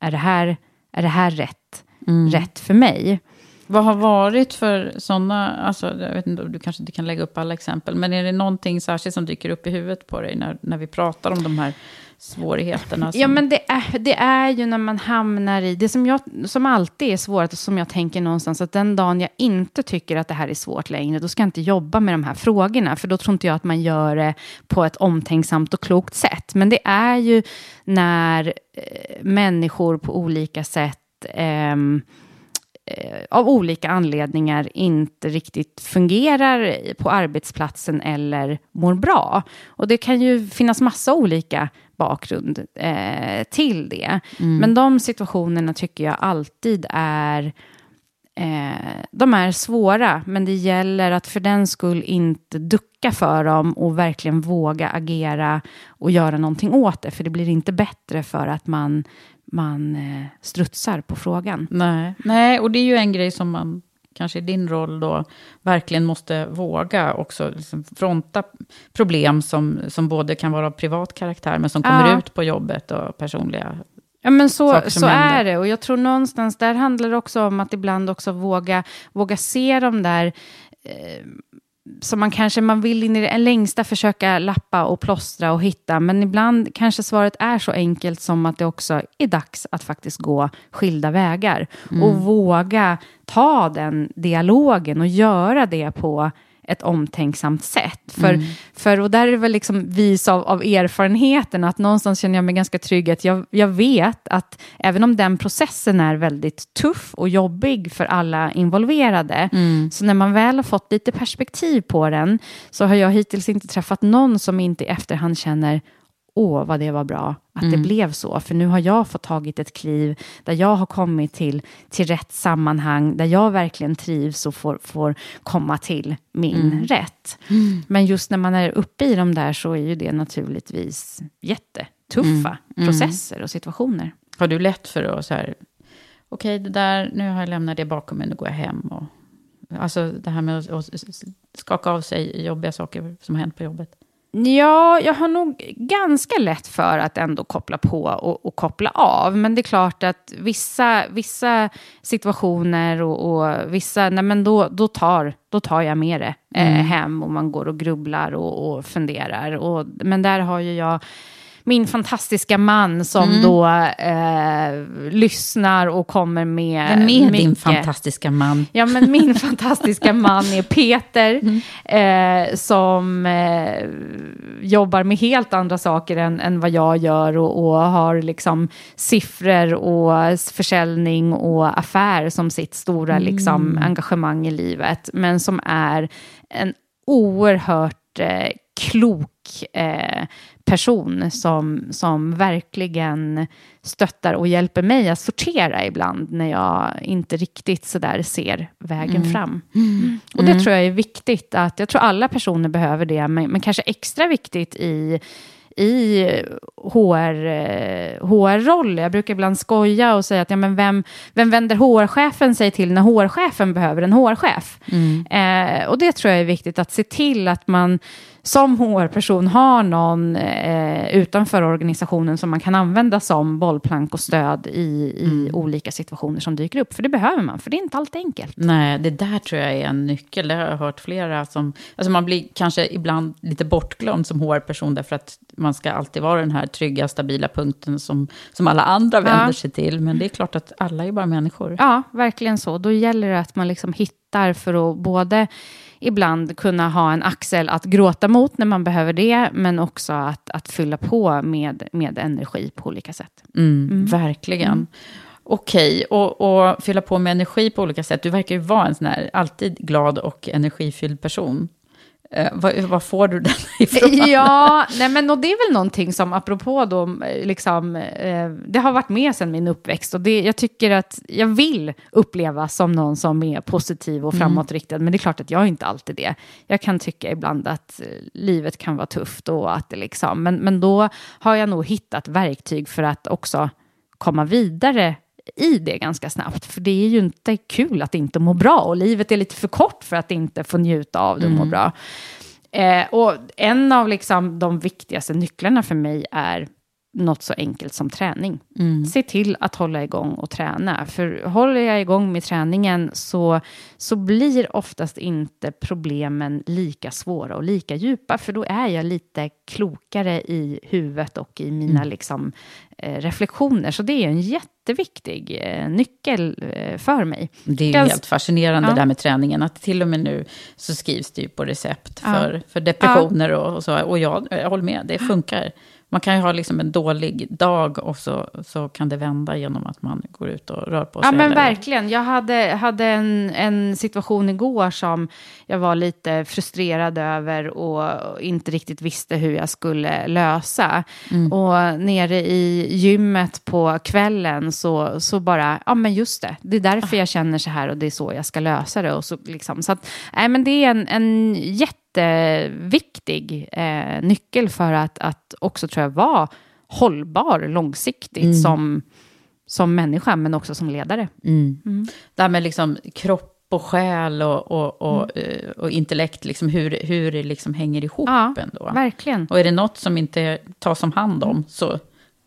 är det här, är det här rätt, Mm. rätt för mig? Vad har varit för sådana, alltså, jag vet inte, du kanske inte kan lägga upp alla exempel, men är det någonting särskilt som dyker upp i huvudet på dig när, när vi pratar om de här svårigheterna? Som, Ja, men det är, det är ju när man hamnar i, det som, jag, som alltid är svårt, och som jag tänker någonstans, att den dagen jag inte tycker att det här är svårt längre, då ska jag inte jobba med de här frågorna, för då tror inte jag att man gör det på ett omtänksamt och klokt sätt. Men det är ju när eh, människor på olika sätt eh, av olika anledningar inte riktigt fungerar på arbetsplatsen eller mår bra. Och det kan ju finnas massa olika bakgrund eh, till det. Men de situationerna tycker jag alltid är Eh, de är svåra, men det gäller att för den skull inte ducka för dem och verkligen våga agera och göra någonting åt det. För det blir inte bättre för att man, man eh, strutsar på frågan. Nej. Nej, och det är ju en grej som man kanske i din roll då verkligen måste våga också liksom fronta problem som, som både kan vara av privat karaktär, men som kommer Ja. ut på jobbet och personliga Ja, men så, så händer. är det. Och jag tror någonstans, där handlar det också om att ibland också våga, våga se de där eh, som man kanske, man vill in i det längsta försöka lappa och plåstra och hitta, men ibland kanske svaret är så enkelt som att det också är dags att faktiskt gå skilda vägar. Och våga ta den dialogen och göra det på ett omtänksamt sätt. För, för, och där är det väl liksom vis av, av erfarenheten att någonstans känner jag mig ganska trygg att jag, jag vet att även om den processen är väldigt tuff och jobbig för alla involverade, så när man väl har fått lite perspektiv på den så har jag hittills inte träffat någon som inte i efterhand känner åh vad det var bra att det blev så. För nu har jag fått tagit ett kliv där jag har kommit till, till rätt sammanhang, där jag verkligen trivs och får, får komma till min rätt. Men just när man är uppe i de där så är ju det naturligtvis jättetuffa processer och situationer. Har du lätt för att så här, okej, det där, nu har jag lämnat det bakom mig, nu går jag hem. Och, alltså det här med att skaka av sig jobbiga saker som har hänt på jobbet. Ja, jag har nog ganska lätt för att ändå koppla på och, och koppla av. Men det är klart att vissa, vissa situationer och, och vissa, nej men då, då, tar, då tar jag med det eh, hem och man går och grubblar och, och funderar. Och, men där har ju jag min fantastiska man som då eh, lyssnar och kommer med Vem är din fantastiska man? Ja, men min fantastiska man är Peter, eh, som eh, jobbar med helt andra saker än, än vad jag gör och, och har liksom siffror och försäljning och affär som sitt stora liksom, engagemang i livet, men som är en oerhört eh, eh, person som, som verkligen stöttar och hjälper mig att sortera ibland när jag inte riktigt sådär ser vägen fram. Och det tror jag är viktigt, att jag tror alla personer behöver det, men, men kanske extra viktigt i i HR, eh, HR-roll. Jag brukar ibland skoja och säga att ja, men vem, vem vänder HR-chefen sig till när HR-chefen behöver en HR-chef? Eh, och det tror jag är viktigt, att se till att man som HR-person har någon eh, utanför organisationen som man kan använda som bollplank och stöd i, i olika situationer som dyker upp. För det behöver man, för det är inte alltid enkelt. Nej, det där tror jag är en nyckel. Det har jag hört flera som... Alltså man blir kanske ibland lite bortglömd som HR-person därför att man ska alltid vara den här trygga, stabila punkten som, som alla andra vänder Ja. sig till. Men det är klart att alla är bara människor. Ja, verkligen så. Då gäller det att man liksom hittar för att både ibland kunna ha en axel att gråta mot när man behöver det, men också att, att fylla på med, med energi på olika sätt. Mm, Verkligen. Okej, och, och fylla på med energi på olika sätt. Du verkar ju vara en sån här alltid glad och energifylld person. Eh, vad, får du den ifrån? Ja, nej men och det är väl någonting som, apropå då, liksom, eh, det har varit med sedan min uppväxt. Och det, jag tycker att jag vill upplevas som någon som är positiv och mm. framåtriktad. Mm. Men det är klart att jag är inte alltid det. Jag kan tycka ibland att eh, livet kan vara tufft och att det liksom, men, men då har jag nog hittat verktyg för att också komma vidare i det ganska snabbt. För det är ju inte kul att inte må bra och livet är lite för kort för att inte få njuta av det och må mm. bra. Eh, och en av liksom de viktigaste nycklarna för mig är något så enkelt som träning. Mm. Se till att hålla igång och träna. För håller jag igång med träningen så, så blir oftast inte problemen lika svåra och lika djupa. För då är jag lite klokare i huvudet och i mina mm. liksom, eh, reflektioner. Så det är en jätteviktig eh, nyckel eh, för mig. Det är Gans helt fascinerande ja. det där med träningen. Att till och med nu så skrivs det ju på recept för, ja. för depressioner ja. och, och, så. Och jag, jag håller med, det funkar. Man kan ju ha liksom en dålig dag och så, så kan det vända genom att man går ut och rör på sig. Ja men verkligen. Jag hade, hade en, en situation igår som jag var lite frustrerad över och inte riktigt visste hur jag skulle lösa. Mm. Och nere i gymmet på kvällen så, så bara, ja men just det, det är därför ah. jag känner så här och det är så jag ska lösa det. Och så, liksom, så att, nej men det är en, en jätte jätteviktig eh, nyckel för att, att också tror jag vara hållbar långsiktigt mm. som, som människa men också som ledare. Mm. Mm. Det här med liksom kropp och själ och, och, och, mm. Eh, och intellekt, liksom hur, hur det liksom hänger ihop ja, ändå. Verkligen. Och är det något som inte tas om hand om så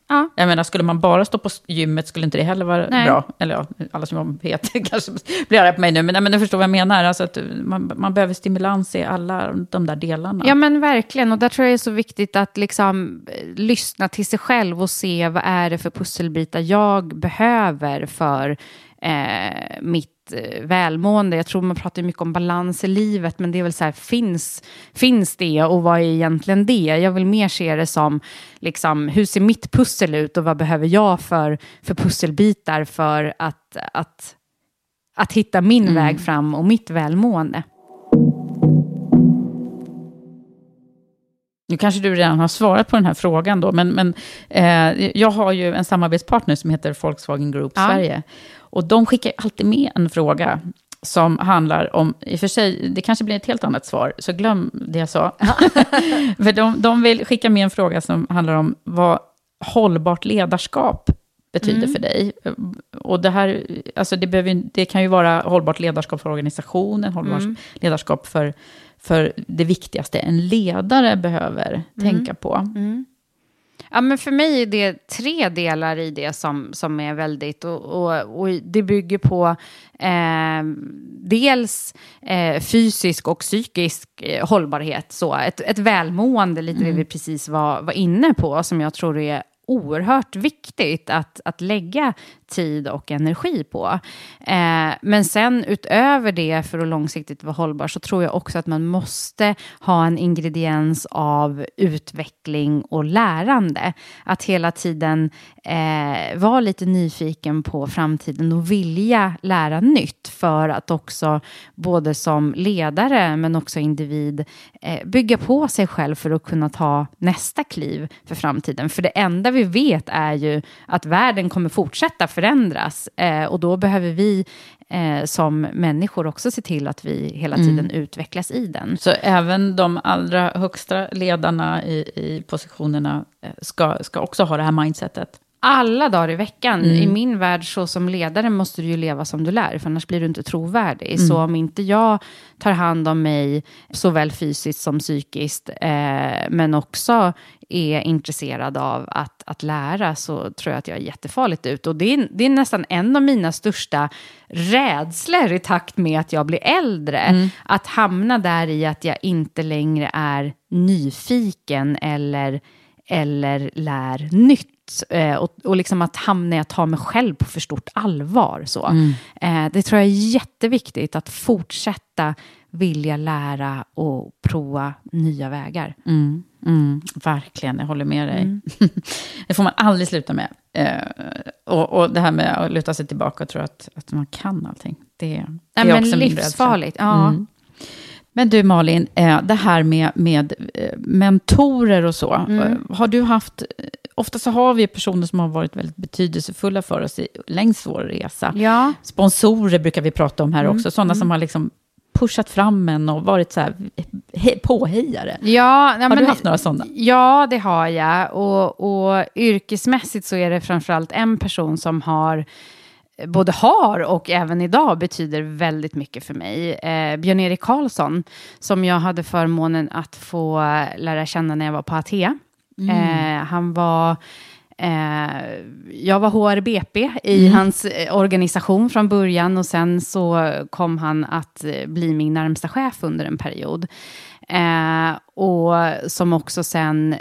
Ja. Jag menar, skulle man bara stå på gymmet skulle inte det heller vara nej. bra. Eller ja, alla som vet kanske blir arga på mig nu, men, men du förstår vad jag menar. Alltså att man, man behöver stimulans i alla de där delarna. Ja, men verkligen. Och där tror jag det är så viktigt att liksom, eh, lyssna till sig själv och se vad är det för pusselbitar jag behöver för eh, mitt Eh, välmående. Jag tror man pratar mycket om balans i livet, men det är väl så här, finns, finns det och vad är egentligen det? Jag vill mer se det som, liksom, hur ser mitt pussel ut och vad behöver jag för, för pusselbitar för att, att, att hitta min mm. väg fram och mitt välmående. Nu kanske du redan har svarat på den här frågan då, men, men eh, jag har ju en samarbetspartner som heter Volkswagen Group ja. Sverige. Och de skickar alltid med en fråga som handlar om, i och för sig, det kanske blir ett helt annat svar, så glöm det jag sa. för de, de vill skicka med en fråga som handlar om vad hållbart ledarskap betyder mm. för dig. Och det här, alltså det, behöver, det kan ju vara hållbart ledarskap för organisationen, hållbart mm. ledarskap för, för det viktigaste en ledare behöver mm. tänka på. Ja, men för mig är det tre delar i det som, som är väldigt, och, och, och det bygger på eh, dels eh, fysisk och psykisk eh, hållbarhet, så ett, ett välmående, lite mm. det vi precis var, var inne på, som jag tror är oerhört viktigt att, att lägga tid och energi på. Eh, men sen utöver det, för att långsiktigt vara hållbar, så tror jag också att man måste ha en ingrediens av utveckling och lärande. Att hela tiden eh, vara lite nyfiken på framtiden och vilja lära nytt för att också både som ledare men också individ eh, bygga på sig själv för att kunna ta nästa kliv för framtiden. För det enda vi vet är ju att världen kommer fortsätta förändras eh, och då behöver vi eh, som människor också se till att vi hela mm. tiden mm. utvecklas i den. Så även de allra högsta ledarna i, i positionerna eh, ska, ska också ha det här mindsetet? Alla dagar i veckan. Mm. I min värld, så som ledare, måste du ju leva som du lär, för annars blir du inte trovärdig. Mm. Så om inte jag tar hand om mig, såväl fysiskt som psykiskt, eh, men också är intresserad av att, att lära, så tror jag att jag är jättefarligt ut. Och det är, det är nästan en av mina största rädslor i takt med att jag blir äldre. Mm. Att hamna där i att jag inte längre är nyfiken eller, eller lär nytt eh, och, och liksom att hamna i att ta mig själv på för stort allvar. Så. Mm. Eh, det tror jag är jätteviktigt, att fortsätta vilja lära och prova nya vägar. Mm. Mm, verkligen, jag håller med dig. Mm. det får man aldrig sluta med. Eh, och, och det här med att luta sig tillbaka och tro att, att man kan allting. Det, det är Nej, också men livsfarligt. Ja. Mm. Men du Malin, eh, det här med, med eh, mentorer och så. Mm. eh, Har du haft, ofta så har vi personer som har varit väldigt betydelsefulla för oss i, längs vår resa. Ja. Sponsorer brukar vi prata om här Mm. också, sådana som har liksom pushat fram en och varit så här he, påhejare. Ja, Har men, du haft några sådana? Ja, det har jag. Och, och yrkesmässigt så är det framförallt en person som har både har och även idag betyder väldigt mycket för mig. Eh, Björn-Erik Karlsson, som jag hade förmånen att få lära känna när jag var på ATEA. Eh, han var... Eh, jag var HRBP i hans eh, organisation från början och sen så kom han att eh, bli min närmsta chef under en period. Eh, och som också sen, eh,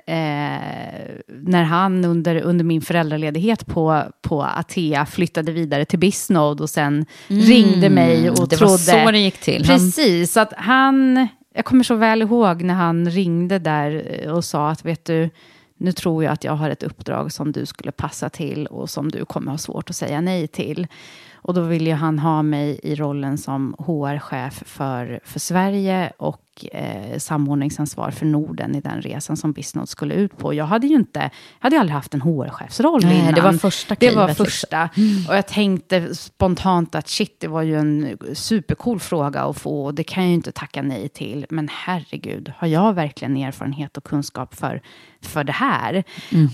när han under, under min föräldraledighet på, på Atea flyttade vidare till Bisnode och sen ringde mig och Mm. det trodde... var så det gick till. Han- Precis, att han... Jag kommer så väl ihåg när han ringde där och sa att vet du, nu tror jag att jag har ett uppdrag som du skulle passa till och som du kommer ha svårt att säga nej till. Och då ville han ha mig i rollen som HR-chef för, för Sverige och eh, samordningsansvar för Norden i den resan som Bisnode skulle ut på. Jag hade ju inte, jag hade aldrig haft en HR-chefsroll Nej, innan. det var första Det var liksom. första. Och jag tänkte spontant att shit, det var ju en supercool fråga att få. Och det kan jag ju inte tacka nej till. Men herregud, har jag verkligen erfarenhet och kunskap för, för det här?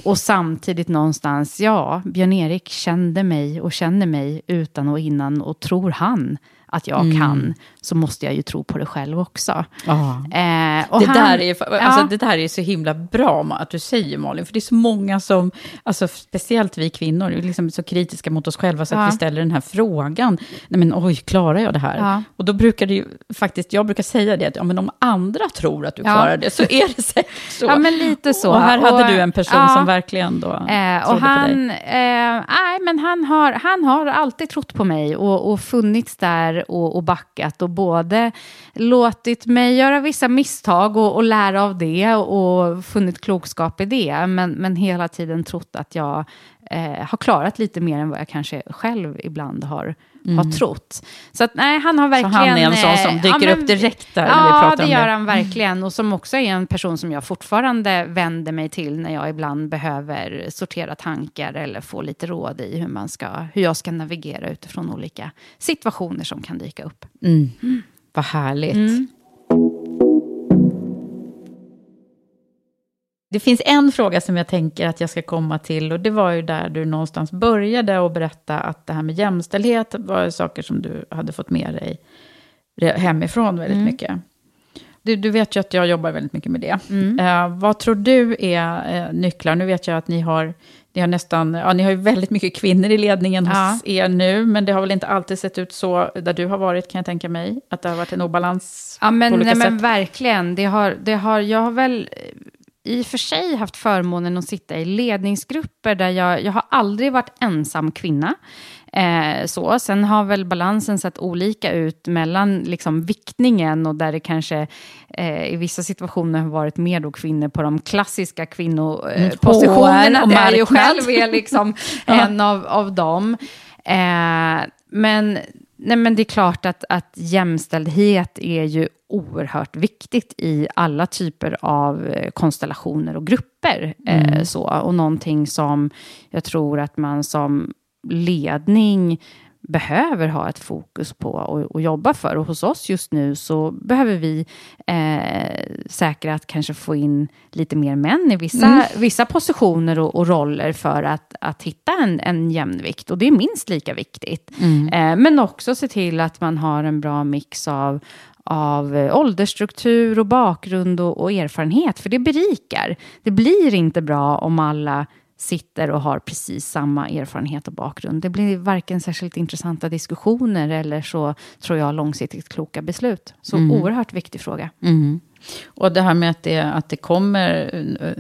Och samtidigt någonstans, ja, Björn-Erik kände mig och känner mig utan och innan. Och tror han att jag kan, så måste jag ju tro på det själv också. Eh, och det, han- där är, alltså, Ja. det där är så himla bra att du säger Malin, för det är så många som, alltså, speciellt vi kvinnor, är liksom så kritiska mot oss själva så att Ja. vi ställer den här frågan, nej men oj, klarar jag det här? Ja. Och då brukar det ju faktiskt, jag brukar säga det, att ja, men om andra tror att du klarar det så är det säkert så. Ja, men lite så. Och här hade Och, du en person som verkligen då Eh, och på dig. han, eh, nej, men han, har, han har alltid trott på mig och, och funnits där och, och backat och både låtit mig göra vissa misstag och, och lära av det och funnit klokskap i det, men, men hela tiden trott att jag eh, har klarat lite mer än vad jag kanske själv ibland har, har trott. Så att, nej, han har Mm. Så verkligen... han är en sån som eh, dyker men- upp direkt där när vi Ja, pratar det om gör det. han verkligen. Och som också är en person som jag fortfarande vänder mig till när jag ibland behöver sortera tankar eller få lite råd i hur, man ska, hur jag ska navigera utifrån olika situationer som kan dyka upp. Mm. Vad härligt. Mm. Det finns en fråga som jag tänker att jag ska komma till och det var ju där du någonstans började och berätta att det här med jämställdhet var saker som du hade fått med dig hemifrån väldigt Mm. mycket. Du, du vet ju att jag jobbar väldigt mycket med det. Eh, vad tror du är eh, nycklar? Nu vet jag att ni har, ni har nästan, ja ni har ju väldigt mycket kvinnor i ledningen hos Ja. er nu, men det har väl inte alltid sett ut så där du har varit kan jag tänka mig. Att det har varit en obalans Ja, men, på olika nej, men sätt. verkligen. Det har, det har, jag har väl i och för sig haft förmånen att sitta i ledningsgrupper där jag, jag har aldrig varit ensam kvinna. Eh, så. Sen har väl balansen sett olika ut mellan liksom, viktningen och där det kanske eh, i vissa situationer har varit mer då kvinnor på de klassiska Mm, kvinnopositionerna. Och där jag ju själv är liksom en av, av dem. Eh, men, nej, men det är klart att, att jämställdhet är ju oerhört viktigt i alla typer av eh, konstellationer och grupper. Eh, så, och någonting som jag tror att man som ledning behöver ha ett fokus på och, och jobba för. Och hos oss just nu så behöver vi eh, säkra att kanske få in lite mer män i vissa, vissa positioner och, och roller för att, att hitta en, en jämvikt. Och det är minst lika viktigt. Eh, men också se till att man har en bra mix av av eh, åldersstruktur och bakgrund och, och erfarenhet, för det berikar. Det blir inte bra om alla sitter och har precis samma erfarenhet och bakgrund. Det blir varken särskilt intressanta diskussioner eller så, tror jag, långsiktigt kloka beslut. Så oerhört viktig fråga. Mm. Och det här med att det, att det kommer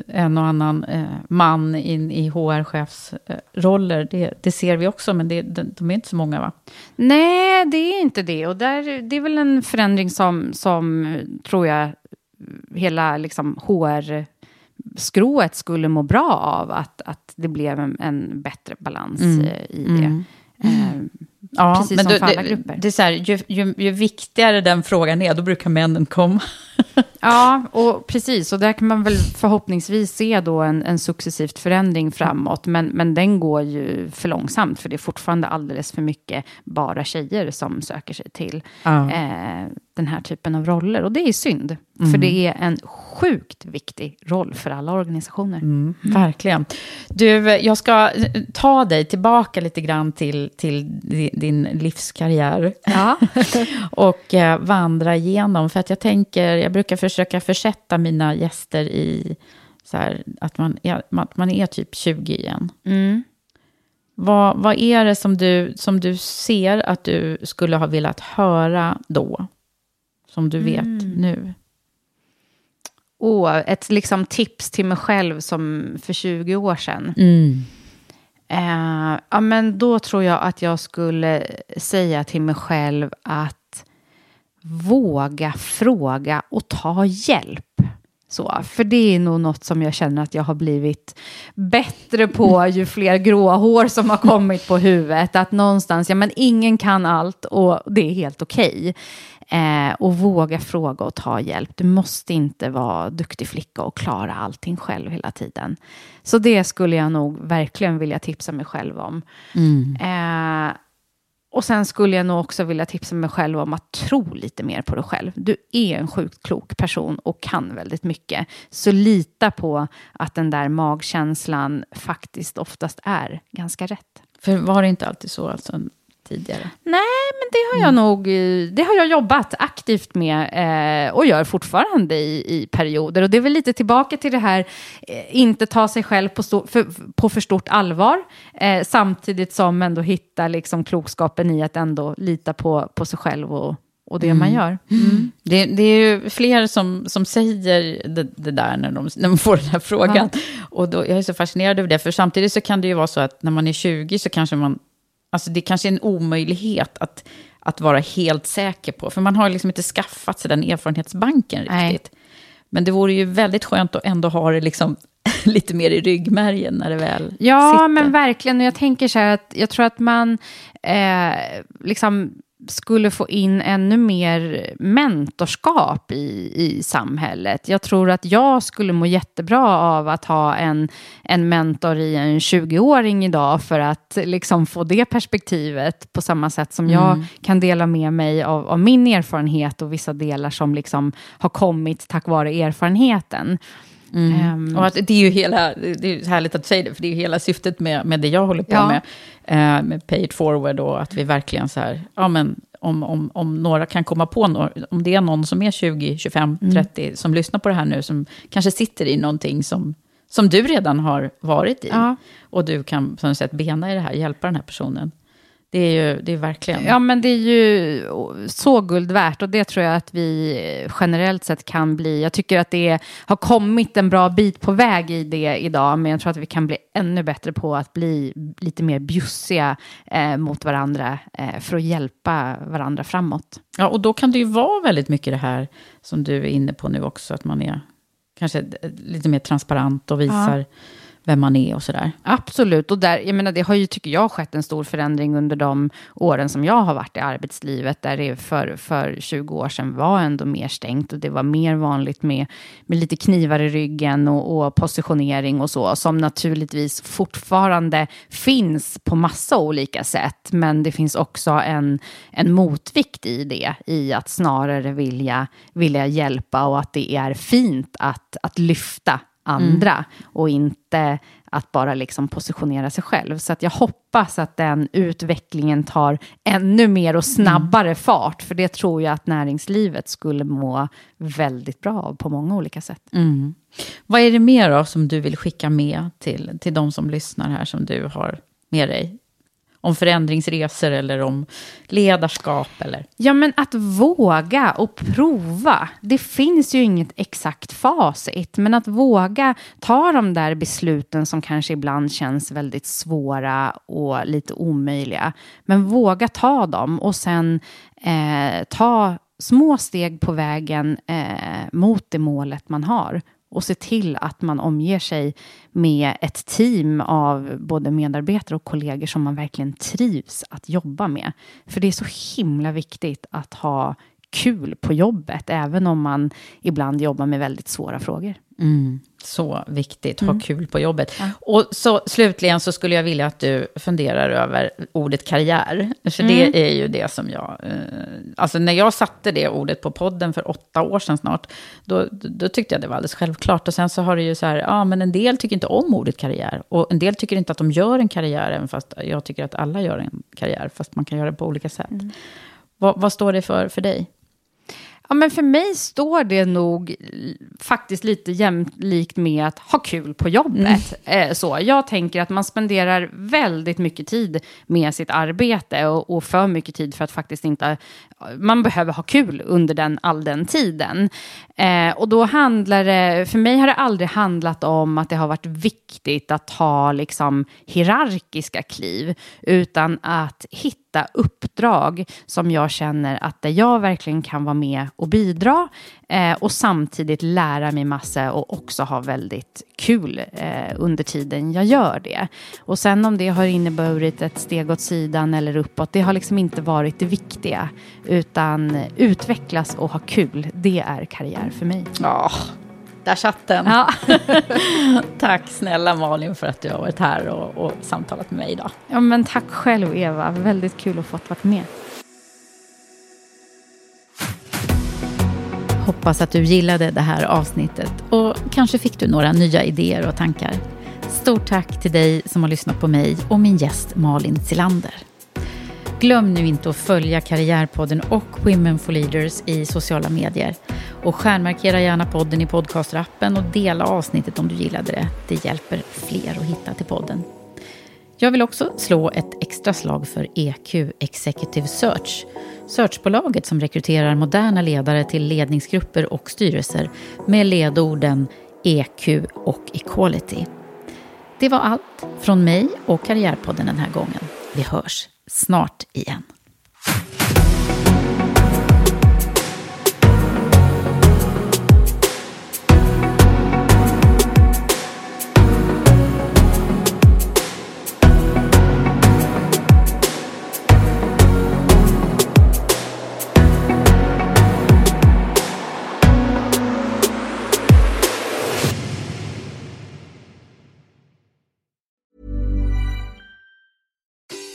en och annan eh, man in i HR-chefsroller, det, det ser vi också, men det, de, är inte så många va? Nej, det är inte det. Och där, det är väl en förändring som, som tror jag hela liksom, HR-skrået skulle må bra av. Att, att det blev en, en bättre balans Mm. eh, i det. Eh, Ja, Precis men som då, för alla det, grupper. det är så här, ju, ju, ju viktigare den frågan är, då brukar männen komma. Ja, och precis. Och där kan man väl förhoppningsvis se då en, en successivt förändring framåt. Men, men den går ju för långsamt, för det är fortfarande alldeles för mycket bara tjejer som söker sig till Ja. eh, den här typen av roller. Och det är synd, Mm. för det är en sjukt viktig roll för alla organisationer. Mm, verkligen. Du, jag ska eh, ta dig tillbaka lite grann till, till di- din livskarriär. Ja. och eh, vandra igenom. För att jag tänker, jag brukar försöka försätta mina gäster i så här, att, man är, att man är typ 20 igen. Mm. Vad, vad är det som du, som du ser att du skulle ha velat höra då? Som du vet Mm. nu? Och ett liksom tips till mig själv som för 20 år sedan. Eh, ja, men då tror jag att jag skulle säga till mig själv att våga fråga och ta hjälp. Så, för det är nog något som jag känner att jag har blivit bättre på ju fler gråa hår som har kommit på huvudet. Att någonstans, ja men ingen kan allt och det är helt okej. Eh, och våga fråga och ta hjälp. Du måste inte vara duktig flicka och klara allting själv hela tiden. Så det skulle jag nog verkligen vilja tipsa mig själv om. Eh, och sen skulle jag nog också vilja tipsa mig själv om att tro lite mer på dig själv. Du är en sjukt klok person och kan väldigt mycket. Så lita på att den där magkänslan faktiskt oftast är ganska rätt. För var det inte alltid så alltså, tidigare? Nej, men det har jag nog eh, det har jag jobbat aktivt med eh, och gör fortfarande i, i perioder. Och det är väl lite tillbaka till det här, eh, inte ta sig själv på, stor, för, på för stort allvar, eh, samtidigt som ändå hitta liksom klokskapen i att ändå lita på, på sig själv och, och det man gör. Det, det är ju fler som, som säger det, det där när de, när de får den här frågan. Och då, jag är så fascinerad över det, för samtidigt så kan det ju vara så att när man är 20 så kanske man... Alltså det kanske är en omöjlighet att, att vara helt säker på, för man har liksom inte skaffat sig den erfarenhetsbanken Nej. riktigt. Men det vore ju väldigt skönt att ändå ha det liksom lite mer i ryggmärgen när det väl Ja, sitter. men verkligen. Och jag tänker så här att jag tror att man eh, liksom skulle få in ännu mer mentorskap i, i samhället. Jag tror att jag skulle må jättebra av att ha en, en mentor i en 20-åring idag för att liksom få det perspektivet på samma sätt som jag kan dela med mig av, av min erfarenhet och vissa delar som liksom har kommit tack vare erfarenheten. Ehm, Och att det är ju hela, det är härligt att säger det, för det är ju hela syftet med, med det jag håller på Ja. med, eh, med Pay it forward, och att vi verkligen så här, ja men om, om, om några kan komma på, några, om det är någon som är 20, 25, 30, som lyssnar på det här nu, som kanske sitter i någonting som, som du redan har varit i, Ja. och du kan på något sätt bena i det här, hjälpa den här personen. Det är ju det är verkligen... Ja, men det är ju så guld värt och det tror jag att vi generellt sett kan bli. Jag tycker att det har kommit en bra bit på väg i det idag, men jag tror att vi kan bli ännu bättre på att bli lite mer bjussiga eh, mot varandra eh, för att hjälpa varandra framåt. Ja, och då kan det ju vara väldigt mycket det här som du är inne på nu också, att man är kanske lite mer transparent och visar vem man är och sådär. Absolut, och där, jag menar, det har ju, tycker jag, skett en stor förändring under de åren som jag har varit i arbetslivet, där det för, för 20 år sedan var ändå mer stängt och det var mer vanligt med, med lite knivar i ryggen och, och positionering och så, som naturligtvis fortfarande finns på massa olika sätt, men det finns också en, en motvikt i det, i att snarare vilja, vilja hjälpa och att det är fint att, att lyfta andra och inte att bara liksom positionera sig själv. Så att jag hoppas att den utvecklingen tar ännu mer och snabbare fart, för det tror jag att näringslivet skulle må väldigt bra av på många olika sätt. Vad är det mer då som du vill skicka med till, till de som lyssnar här, som du har med dig? Om förändringsresor eller om ledarskap eller? Ja, men att våga och prova. Det finns ju inget exakt facit, men att våga ta de där besluten som kanske ibland känns väldigt svåra och lite omöjliga. Men våga ta dem och sen eh, ta små steg på vägen eh, mot det målet man har och se till att man omger sig med ett team av både medarbetare och kollegor som man verkligen trivs att jobba med. För det är så himla viktigt att ha kul på jobbet, även om man ibland jobbar med väldigt svåra frågor. Mm, så viktigt, ha mm. kul på jobbet. Ja. Och så slutligen så skulle jag vilja att du funderar över ordet karriär. För mm. det är ju det som jag... Eh, alltså när jag satte det ordet på podden för åtta år sedan snart, då, då tyckte jag det var alldeles självklart. Och sen så har det ju så här, ja men en del tycker inte om ordet karriär. Och en del tycker inte att de gör en karriär, även fast jag tycker att alla gör en karriär, fast man kan göra det på olika sätt. Mm. Vad, vad står det för för dig? Ja, men för mig står det nog faktiskt lite jämlikt med att ha kul på jobbet. Mm. Eh, så, jag tänker att man spenderar väldigt mycket tid med sitt arbete och, och, för mycket tid för att faktiskt inte... Man behöver ha kul under den, all den tiden. Eh, och då handlar det... För mig har det aldrig handlat om att det har varit viktigt att ta liksom, hierarkiska kliv, utan att hitta hitta uppdrag som jag känner att där jag verkligen kan vara med och bidra eh, och samtidigt lära mig massa och också ha väldigt kul eh, under tiden jag gör det. Och sen om det har inneburit ett steg åt sidan eller uppåt, det har liksom inte varit det viktiga, utan utvecklas och ha kul, det är karriär för mig. Oh. Den. Ja. tack snälla Malin för att du har varit här och, och, samtalat med mig idag. Ja, men tack själv Eva, väldigt kul att få vara med. Hoppas att du gillade det här avsnittet och kanske fick du några nya idéer och tankar. Stort tack till dig som har lyssnat på mig och min gäst Malin Silander. Glöm nu inte att följa Karriärpodden och Women for Leaders i sociala medier. Och stjärnmarkera gärna podden i podcastrappen och dela avsnittet om du gillade det. Det hjälper fler att hitta till podden. Jag vill också slå ett extra slag för EQ Executive Search. Searchbolaget som rekryterar moderna ledare till ledningsgrupper och styrelser med ledorden EQ och Equality. Det var allt från mig och Karriärpodden den här gången. Vi hörs snart igen.